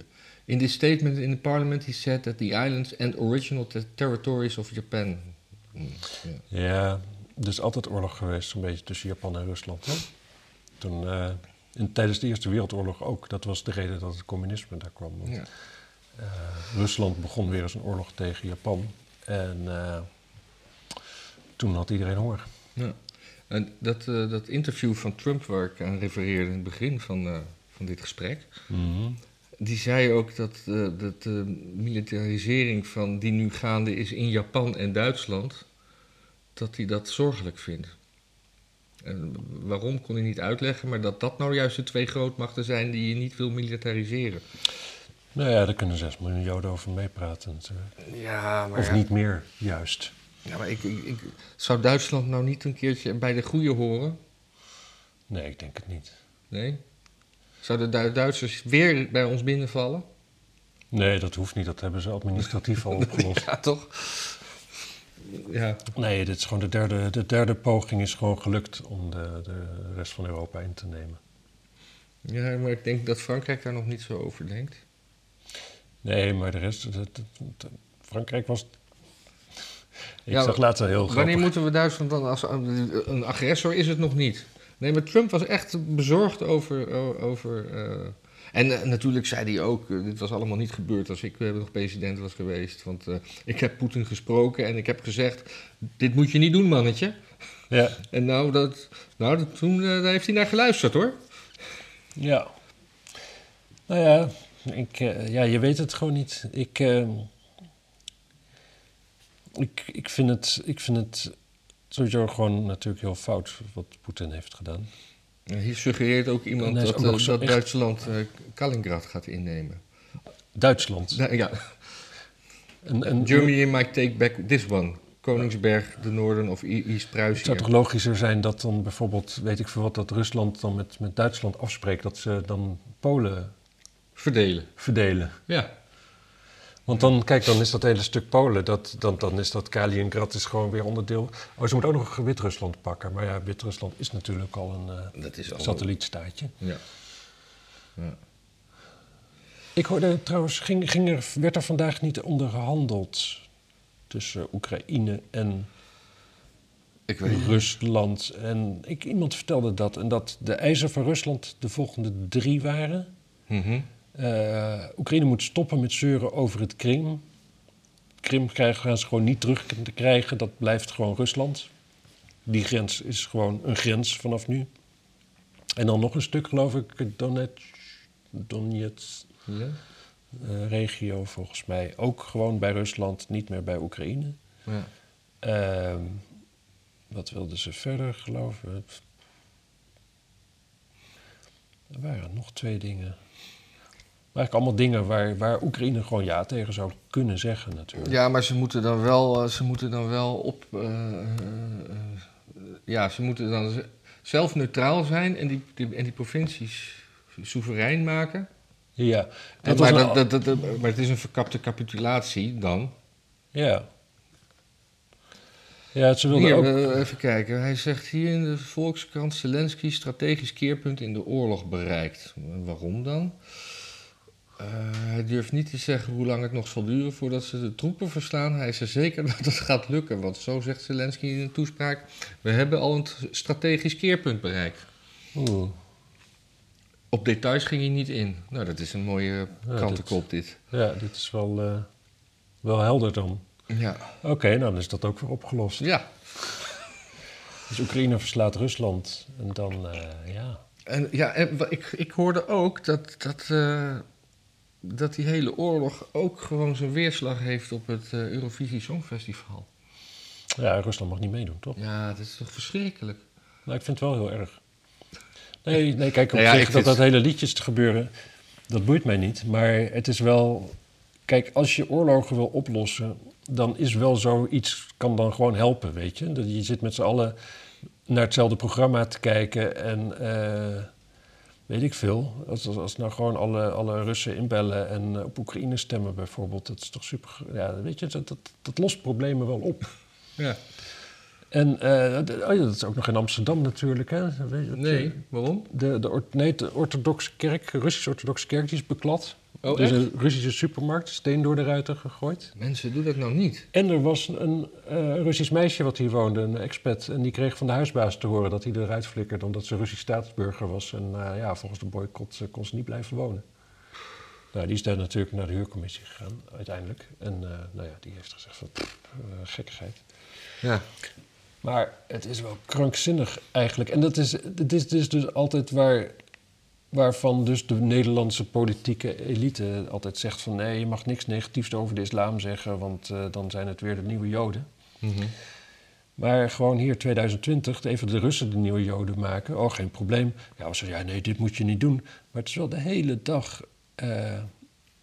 In this statement in the parliament, he said that the islands and original te- territories of Japan. Ja. Ja, er is altijd oorlog geweest, zo'n beetje tussen Japan en Rusland. Hè? Toen, in, tijdens de Eerste Wereldoorlog ook. Dat was de reden dat het communisme daar kwam. Want, Ja. eh, Rusland begon weer eens een oorlog tegen Japan. En eh, toen had iedereen honger. Ja. En dat, dat interview van Trump, waar ik aan refereerde in het begin van, van dit gesprek. Die zei ook dat, eh, dat de militarisering van die nu gaande is in Japan en Duitsland, dat hij dat zorgelijk vindt. En waarom kon hij niet uitleggen, maar dat dat nou juist de twee grootmachten zijn die je niet wil militariseren. Nou ja, daar kunnen 6 miljoen Joden over meepraten. natuurlijk. Ja, maar, Of niet meer, juist. Ja, maar ik, ik, ik- zou Duitsland nou niet een keertje bij de goede horen? Nee, ik denk het niet. Nee? Zouden de Du- Duitsers weer bij ons binnenvallen? Nee, dat hoeft niet. Dat hebben ze administratief al opgelost. Ja, toch? Ja. Nee, dit is gewoon de derde, de derde poging is gewoon gelukt om de, de rest van Europa in te nemen. ja, maar ik denk dat Frankrijk daar nog niet zo over denkt. Nee, maar de rest... de- de- de- Frankrijk was... Ik Ja, zag een heel Wanneer grappig... moeten we Duitsland dan als een agressor is het nog niet? Nee, maar Trump was echt bezorgd over. over eh, en eh, natuurlijk zei hij ook: eh, dit was allemaal niet gebeurd als ik nog president was geweest. Want ik heb Poetin gesproken en ik heb gezegd: dit moet je niet doen, mannetje. Ja, En nou, dat, nou dat, toen daar heeft hij naar geluisterd hoor. ja. Nou ja, ik, ja, je weet het gewoon niet. Ik, eh, ik, ik, vind het, ik vind het sowieso gewoon natuurlijk heel fout wat Poetin heeft gedaan. Hier suggereert ook iemand dat, ook eh, zo dat echt- Duitsland eh, Kaliningrad gaat innemen. Duitsland. Nou, ja, En, en, Germany might take back this one. Koningsberg, de noorden of East Het zou toch logischer zijn dat dan bijvoorbeeld, weet ik veel wat, dat Rusland dan met, met Duitsland afspreekt dat ze dan Polen Verdelen. verdelen. Ja. Want dan, kijk, dan is dat hele stuk Polen, dat, dan, dan is dat Kaliningrad is gewoon weer onderdeel. Oh, ze moet ook nog Wit-Rusland pakken. Maar ja, Wit-Rusland is natuurlijk al een eh, Dat is al... satellietstaatje. Ja. ja. Ik hoorde trouwens, ging, ging er, werd er vandaag niet onderhandeld tussen Oekraïne en Ik weet. Rusland. En ik, iemand vertelde dat. En dat de eisen van Rusland de volgende drie waren. Mhm. Eh, Oekraïne moet stoppen met zeuren over het Krim. Krim krijgen, gaan ze gewoon niet terug te krijgen. Dat blijft gewoon Rusland. Die grens is gewoon een grens vanaf nu. En dan nog een stuk, geloof ik, Donetsk, Donetsk Ja. eh, regio volgens mij. Ook gewoon bij Rusland, niet meer bij Oekraïne. Ja. Ehm, wat wilden ze verder, geloof ik? Er waren nog twee dingen. Eigenlijk allemaal dingen waar, waar Oekraïne gewoon ja tegen zou kunnen zeggen natuurlijk. Ja, maar ze moeten dan wel, eh, ze moeten dan wel op. eh, eh, ja, ze moeten dan zelf neutraal zijn en die, die- en die provincies soeverein maken. Ja, dat maar, een- dat, dat, maar het is een verkapte capitulatie dan. ja. Ja, ze wilden Hier, ook... even kijken. Hij zegt hier in de Volkskrant: Zelensky strategisch keerpunt in de oorlog bereikt. Waarom dan? Eh, hij durft niet te zeggen hoe lang het nog zal duren voordat ze de troepen verslaan. Hij is er zeker dat het gaat lukken, want zo zegt Zelensky in een toespraak: We hebben al een strategisch keerpunt bereikt. Oeh, Op details ging hij niet in. Nou, dat is een mooie Ja, kantenkop, dit. ja, dit is wel, eh, wel helder dan. Ja. Oké, nou dan is dat ook weer opgelost. ja. Dus Oekraïne verslaat Rusland. En dan, eh, ja... En, ja, en ik, ik hoorde ook dat, dat, eh, dat die hele oorlog ook gewoon zijn weerslag heeft op het eh, Eurovisie Songfestival. Ja, Rusland mag niet meedoen, toch? Ja, dat is toch verschrikkelijk? Nou, ik vind het wel heel erg. Nee, nee kijk, op Nou ja, zich ik dat vind- dat hele liedjes te gebeuren, dat boeit mij niet. Maar het is wel... Kijk, als je oorlogen wil oplossen, dan is wel zoiets... kan dan gewoon helpen, weet je. Dat Je zit met z'n allen naar hetzelfde programma te kijken en... eh, weet ik veel. Als, als, als nou gewoon alle, alle Russen inbellen en eh, op Oekraïne stemmen bijvoorbeeld... dat is toch super... Ja, weet je, dat, dat, dat lost problemen wel op. Ja. En eh, oh ja, dat is ook nog in Amsterdam natuurlijk, hè? Weet je, Nee, eh, waarom? De, de, nee, de orthodoxe kerk, de Russisch-orthodoxe kerk, die is beklad. Oh, er is echt? een Russische supermarkt, steen door de ruiten gegooid. Mensen, doe dat nou niet. En er was een eh, Russisch meisje wat hier woonde, een expat. En die kreeg van de huisbaas te horen dat hij eruit flikkerde... omdat ze Russisch staatsburger was. En eh, ja, volgens de boycott eh, kon ze niet blijven wonen. Nou, die is daar natuurlijk naar de huurcommissie gegaan, uiteindelijk. En eh, nou ja, die heeft gezegd van, pff, eh, gekkigheid. Ja. Maar het is wel krankzinnig eigenlijk. En dat is, het is dus, dus altijd waar, waarvan dus de Nederlandse politieke elite altijd zegt van... nee, je mag niks negatiefs over de islam zeggen, want eh, dan zijn het weer de nieuwe joden. Mhm. Maar gewoon hier 2020, even de Russen de nieuwe joden maken. Oh, geen probleem. Ja, we zeggen, ja, nee, dit moet je niet doen. Maar het is wel de hele dag eh,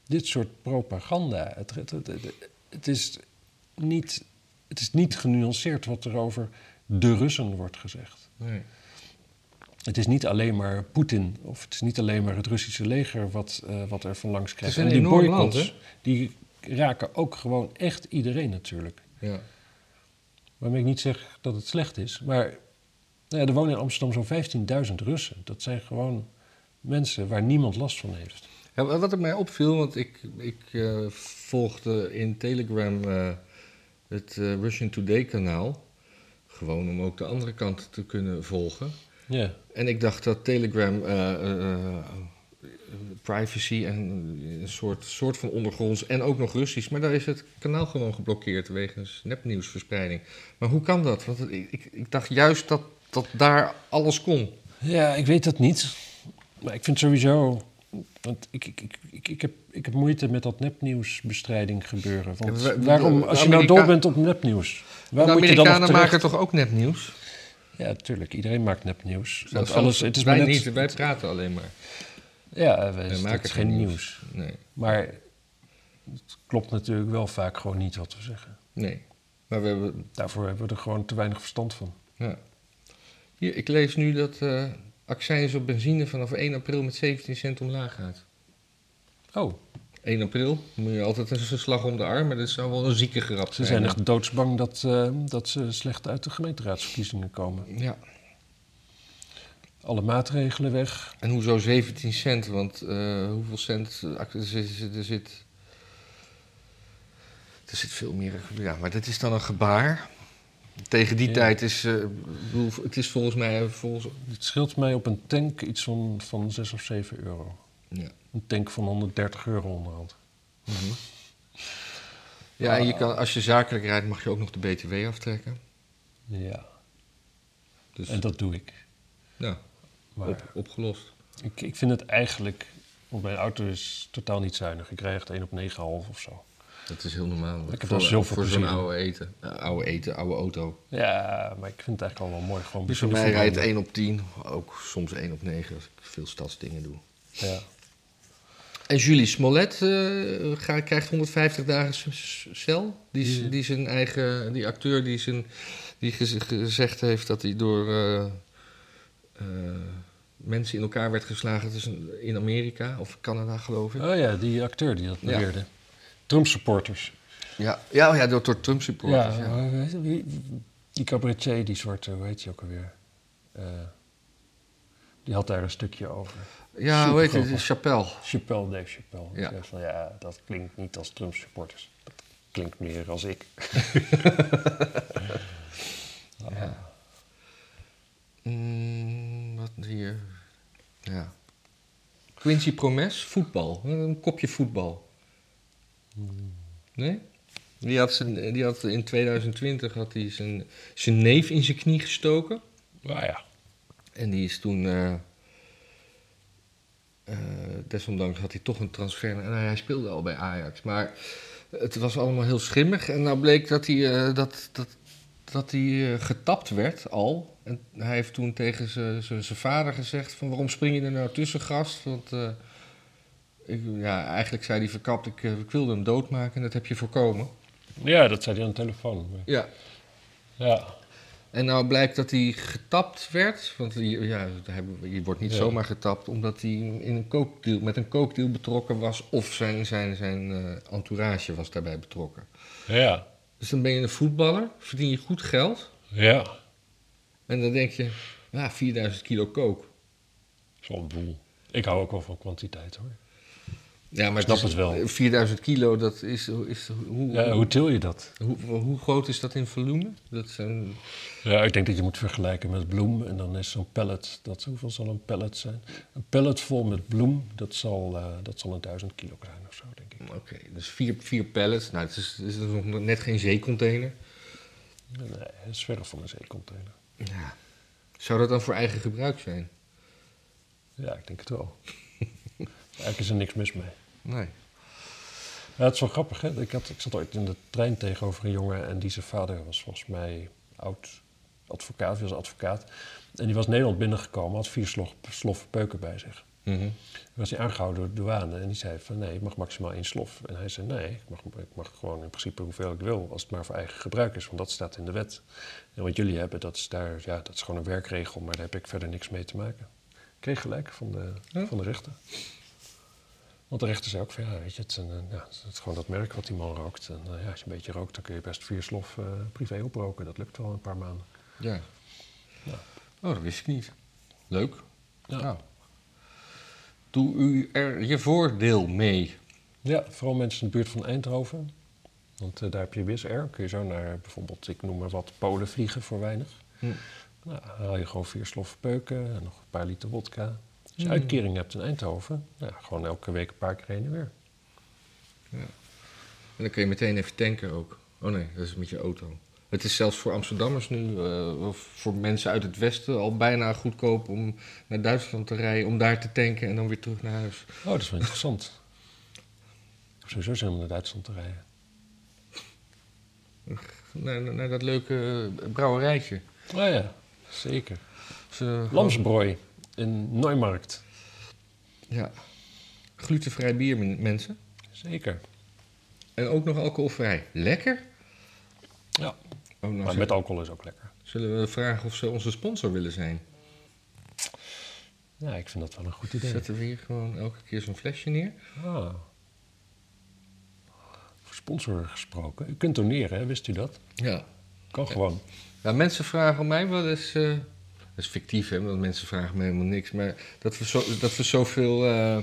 dit soort propaganda. Het, het, het, het- het is niet, het is niet genuanceerd wat er over de Russen wordt gezegd. Nee. Het is niet alleen maar Poetin of het is niet alleen maar het Russische leger wat, eh, wat er van langs krijgt. en die enorm land, boycotts, die raken ook gewoon echt iedereen natuurlijk. Ja. Waarmee ik niet zeg dat het slecht is. Maar nou ja, er wonen in Amsterdam zo'n 15.000 Russen. Dat zijn gewoon mensen waar niemand last van heeft. Ja, wat er mij opviel, want ik, ik eh, volgde in Telegram eh, het Russian Today kanaal. Gewoon om ook de andere kant te kunnen volgen. Ja, En ik dacht dat Telegram eh, eh, eh, privacy en een soort, soort van ondergronds en ook nog Russisch. Maar daar is het kanaal gewoon geblokkeerd wegens nepnieuwsverspreiding. Maar hoe kan dat? Want ik, ik, ik dacht juist dat, dat daar alles kon. ja ik weet dat niet. Maar ik vind sowieso... Want ik, ik, ik, ik, heb, ik heb moeite met dat nepnieuwsbestrijding gebeuren. Want waarom, als je nou dol bent op nepnieuws, De waar moet je dan nog maken toch ook nepnieuws? Ja, natuurlijk. Iedereen maakt nepnieuws. Alles, het is wij net, niet, wij praten alleen maar. Ja, wij, Wij het maken is geen nieuws. Nee, Maar het klopt natuurlijk wel vaak gewoon niet wat we zeggen. nee. Maar we hebben... Daarvoor hebben we er gewoon te weinig verstand van. Ja. Hier, ik lees nu dat eh accijns op benzine vanaf 1 april met 17 cent omlaag gaat. Oh, 1 april, moet je altijd een slag om de arm, maar dat zou wel een zieke grap ze zijn echt doodsbang dat, eh, dat ze slecht uit de gemeenteraadsverkiezingen komen. Ja, Alle maatregelen weg. en hoezo 17 cent? Want eh, hoeveel cent eh, er zit, er zit... Er zit veel meer... Ja, maar dat is dan een gebaar. Tegen die Ja. tijd is... bedoel, het is volgens mij... Volgens, Het scheelt mij op een tank iets van, van 6 of 7 euro. ja. Een tank van 130 euro onderhand. ja, en je kan, als je zakelijk rijdt mag je ook nog de BTW aftrekken. Ja, Dus en dat doe ik. ja, Maar op, opgelost. ik, ik vind het eigenlijk... Want mijn auto is totaal niet zuinig. Ik rij echt 1 op 9,5 of zo. Dat is heel normaal. Ik heb voor, er zoveel voor zo'n oude eten. Ja, oude eten, oude auto. Ja, maar ik vind het eigenlijk al wel mooi. Gewoon Dus voor mij rijdt verbranden. 1 op 10, ook soms 1 op 9 als ik veel stadsdingen doe. Ja. En Julie Smollett eh, krijgt 150 dagen cel. Die, Ja. die zijn eigen, die acteur die, zijn, die gez- gezegd heeft dat hij door eh, eh, mensen in elkaar werd geslagen. Het is een- in Amerika of Canada geloof ik. Oh ja, die acteur die dat Ja. beweerde. Trump-supporters. Ja, ja, ja door, door Trump supporters. Ja, Ja, wie- die cabaretier, die zwarte, hoe heet die ook alweer? Die had daar een stukje over. Ja hoe heet het? Chappelle. Chappelle, Dave Chappelle. Ja. van, ja, dat klinkt niet als Trump-supporters. Dat klinkt meer als ik. Ja. Mm, wat hier? Ja. Quincy Promes, voetbal. Een kopje voetbal. Nee? Die had, zijn, die had in 2020 had hij zijn, zijn neef in zijn knie gestoken. Nou ja. En die is toen... eh, eh, desondanks had hij toch een transfer. En hij speelde al bij Ajax. Maar het was allemaal heel schimmig. En nou bleek dat hij, eh, dat, dat, dat hij eh, getapt werd al. En hij heeft toen tegen zijn- vader gezegd van... waarom spring je er nou tussen, gast? Want ik, ja, eigenlijk zei hij verkapt... Ik, ik wilde hem doodmaken en dat heb je voorkomen. ja, dat zei hij aan de telefoon. Ja. Ja. En nou blijkt dat hij getapt werd. Want je, ja, je wordt niet Ja. zomaar getapt omdat hij in een kookdeal, met een kookdeal betrokken was. Of zijn, zijn, zijn eh, entourage was daarbij betrokken. Ja. Dus dan ben je een voetballer, verdien je goed geld. Ja. En dan denk je, ja, 4000 kilo kook. Een boel. Ik hou ook wel van kwantiteit hoor. Ja, maar Snap is- het wel. 4000 kilo, dat is, is hoe, Ja, hoe til je dat? hoe, hoe groot is dat in volume? Dat zijn, Ja, ik denk dat je moet vergelijken met bloem. En dan is zo'n pallet, dat, hoeveel zal een pallet zijn? Een pallet vol met bloem, dat zal, eh, dat zal een duizend kilo zijn of zo, denk ik. oké, dus vier, vier pallets. Nou, het is, het is nog net geen zeecontainer. Nee, dat is van een zeecontainer. Ja. Zou dat dan voor eigen gebruik zijn? Ja, ik denk het wel. Eigenlijk is er niks mis mee. Nee. Ja, het is wel grappig, hè? Ik, had, ik zat ooit in de trein tegenover een jongen en die zijn vader was volgens mij oud advocaat, was advocaat. En die was Nederland binnengekomen, had vier slof, sloffen peuken bij zich. Toen was hij aangehouden door de douane en die zei van nee, ik mag maximaal één slof. En hij zei nee, ik mag, ik mag gewoon in principe hoeveel ik wil, als het maar voor eigen gebruik is, want dat staat in de wet. En wat jullie hebben, dat is, daar, ja, dat is gewoon een werkregel, maar daar heb ik verder niks mee te maken. Ik kreeg gelijk van de, Ja. van de rechter. Want de rechter zei ook van ja, weet je, het eh, ja, het is gewoon dat merk wat die man rookt. En eh, ja, als je een beetje rookt, dan kun je best vier slof eh, privé oproken. Dat lukt wel een paar maanden. Ja. Ja. Oh, dat wist ik niet. Leuk. Ja. Nou. Doe u er je voordeel mee. Ja, vooral mensen in de buurt van Eindhoven. Want daar heb je Wizz Air. Kun je zo naar bijvoorbeeld, ik noem maar wat, Polen vliegen voor weinig. Hm. Nou, haal je gewoon vier sloffen peuken en nog een paar liter wodka. Als je Mm. uitkering hebt in Eindhoven, ja, gewoon elke week een paar keer heen en weer. En dan kun je meteen even tanken ook. Oh nee, dat is met je auto. Het is zelfs voor Amsterdammers nu, eh, of voor mensen uit het westen, al bijna goedkoop om naar Duitsland te rijden, om daar te tanken en dan weer terug naar huis. Oh, dat is wel interessant. Ik sowieso zin om naar Duitsland te rijden. Naar, naar dat leuke brouwerijtje. Oh ja, zeker. Ze- Lamsbrooi in Neumarkt. Ja. Glutenvrij bier, men- mensen. Zeker. En ook nog alcoholvrij. Lekker. Ja, Oh, nou maar met alcohol is ook lekker. Zullen we vragen of ze onze sponsor willen zijn? Ja, ik vind dat wel een goed idee. Zetten we hier gewoon elke keer zo'n flesje neer? Ah. Sponsor gesproken. U kunt doneren, hè? wist u dat? Ja. Kan gewoon. Ja, mensen vragen mij wel eens. eh, dat is fictief, hè, want mensen vragen me helemaal niks. Maar dat we, zo, dat we zoveel eh,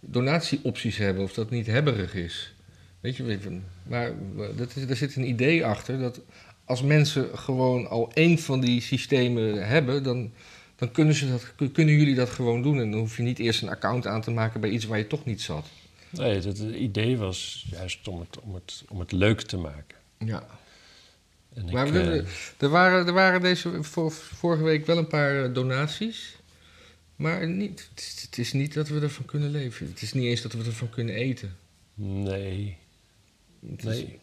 donatieopties hebben, of dat niet hebberig is. Weet je, maar dat is, er zit een idee achter dat als mensen gewoon al één van die systemen hebben, dan, dan kunnen, ze dat, kunnen jullie dat gewoon doen. En dan hoef je niet eerst een account aan te maken bij iets waar je toch niet zat. Nee, het, het idee was juist om het, om, het, om het leuk te maken. Ja. En Maar ik, we- eh, Er waren, er waren deze vor- vorige week wel een paar eh, donaties. Maar niet, het, is, het is niet dat we ervan kunnen leven. Het is niet eens dat we ervan kunnen eten. nee, Het is- nee.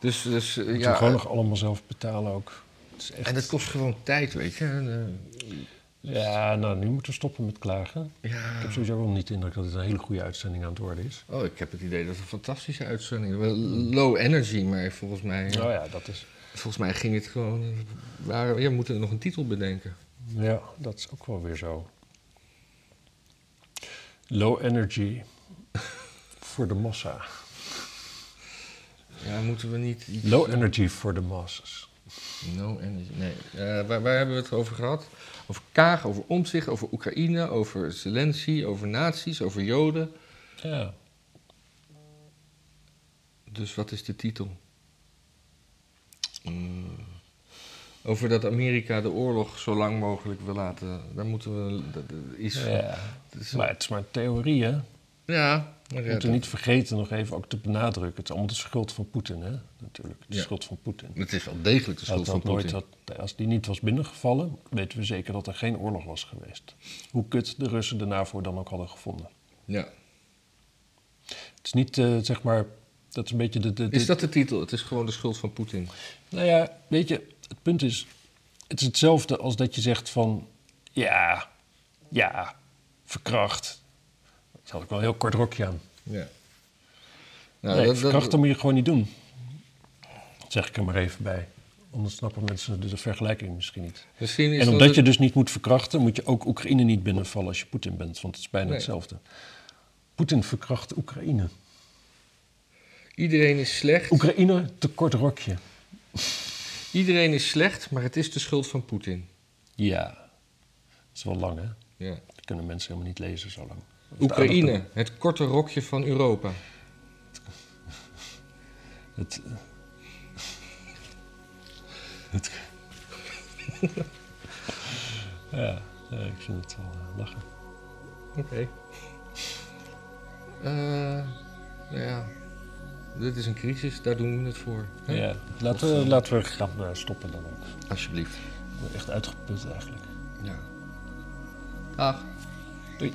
Dus, dus eh, ja. we gewoon nog allemaal zelf betalen ook. Het is echt... En dat kost gewoon tijd, weet je. En, eh, Ja, nou, nu moeten we stoppen met klagen. Ik ja. heb sowieso wel niet de indruk dat het een hele goede uitzending aan het worden is. Oh, ik heb het idee dat het een fantastische uitzending is. Low energy, maar volgens mij, Oh ja, dat is... volgens mij ging het gewoon... Waar, we moeten nog een titel bedenken. Ja, dat is ook wel weer zo. Low energy voor de massa. Ja, moeten we niet... Iets, Low energy voor de masses. No energy, nee. Eh, waar, waar hebben we het over gehad? Over Kaag, over Omtzigt, over Oekraïne, over Zelensky, over nazi's, over Joden. Ja. Dus wat is de titel? Mm, over dat Amerika de oorlog zo lang mogelijk wil laten. Daar moeten we dat- is, ja. dat is- Maar het is maar een theorie, hè? ja, We ja, moeten niet vergeten nog even ook te benadrukken. Het is allemaal de schuld van Poetin, hè? Natuurlijk, de Ja. schuld van Poetin. het is wel degelijk de schuld van nooit Poetin. had, als die niet was binnengevallen, weten we zeker dat er geen oorlog was geweest. Hoe kut de Russen de NAVO dan ook hadden gevonden. Ja. Het is niet, eh, zeg maar, dat is een beetje de... de, de- Is dat de titel? Het is gewoon de schuld van Poetin. Nou ja, weet je, het punt is, het is hetzelfde als dat je zegt van, ja, ja, verkracht. Daar had ik wel een heel kort rokje aan. Ja. Nou, nee, dat- dat- verkrachten moet je gewoon niet doen. Dat zeg ik er maar even bij. Anders snappen mensen de, de vergelijking misschien niet. misschien is En dat omdat het- je dus niet moet verkrachten, moet je ook Oekraïne niet binnenvallen als je Poetin bent. Want het is bijna Nee. hetzelfde. Poetin verkracht Oekraïne. Iedereen is slecht. Oekraïne, te kort rokje. Iedereen is slecht, maar het is de schuld van Poetin. Ja, dat is wel lang hè. Ja. Dat kunnen mensen helemaal niet lezen zo lang. Oekraïne, het korte rokje van Europa. Het, het, ja, ik vind het wel eh, lachen. Oké. Eh, nou ja, dit is een crisis, daar doen we het voor. Hè? Ja, laten, we, laten we gaan eh, stoppen dan ook. Alsjeblieft. Echt uitgeput eigenlijk. Ja. Dag. Doei.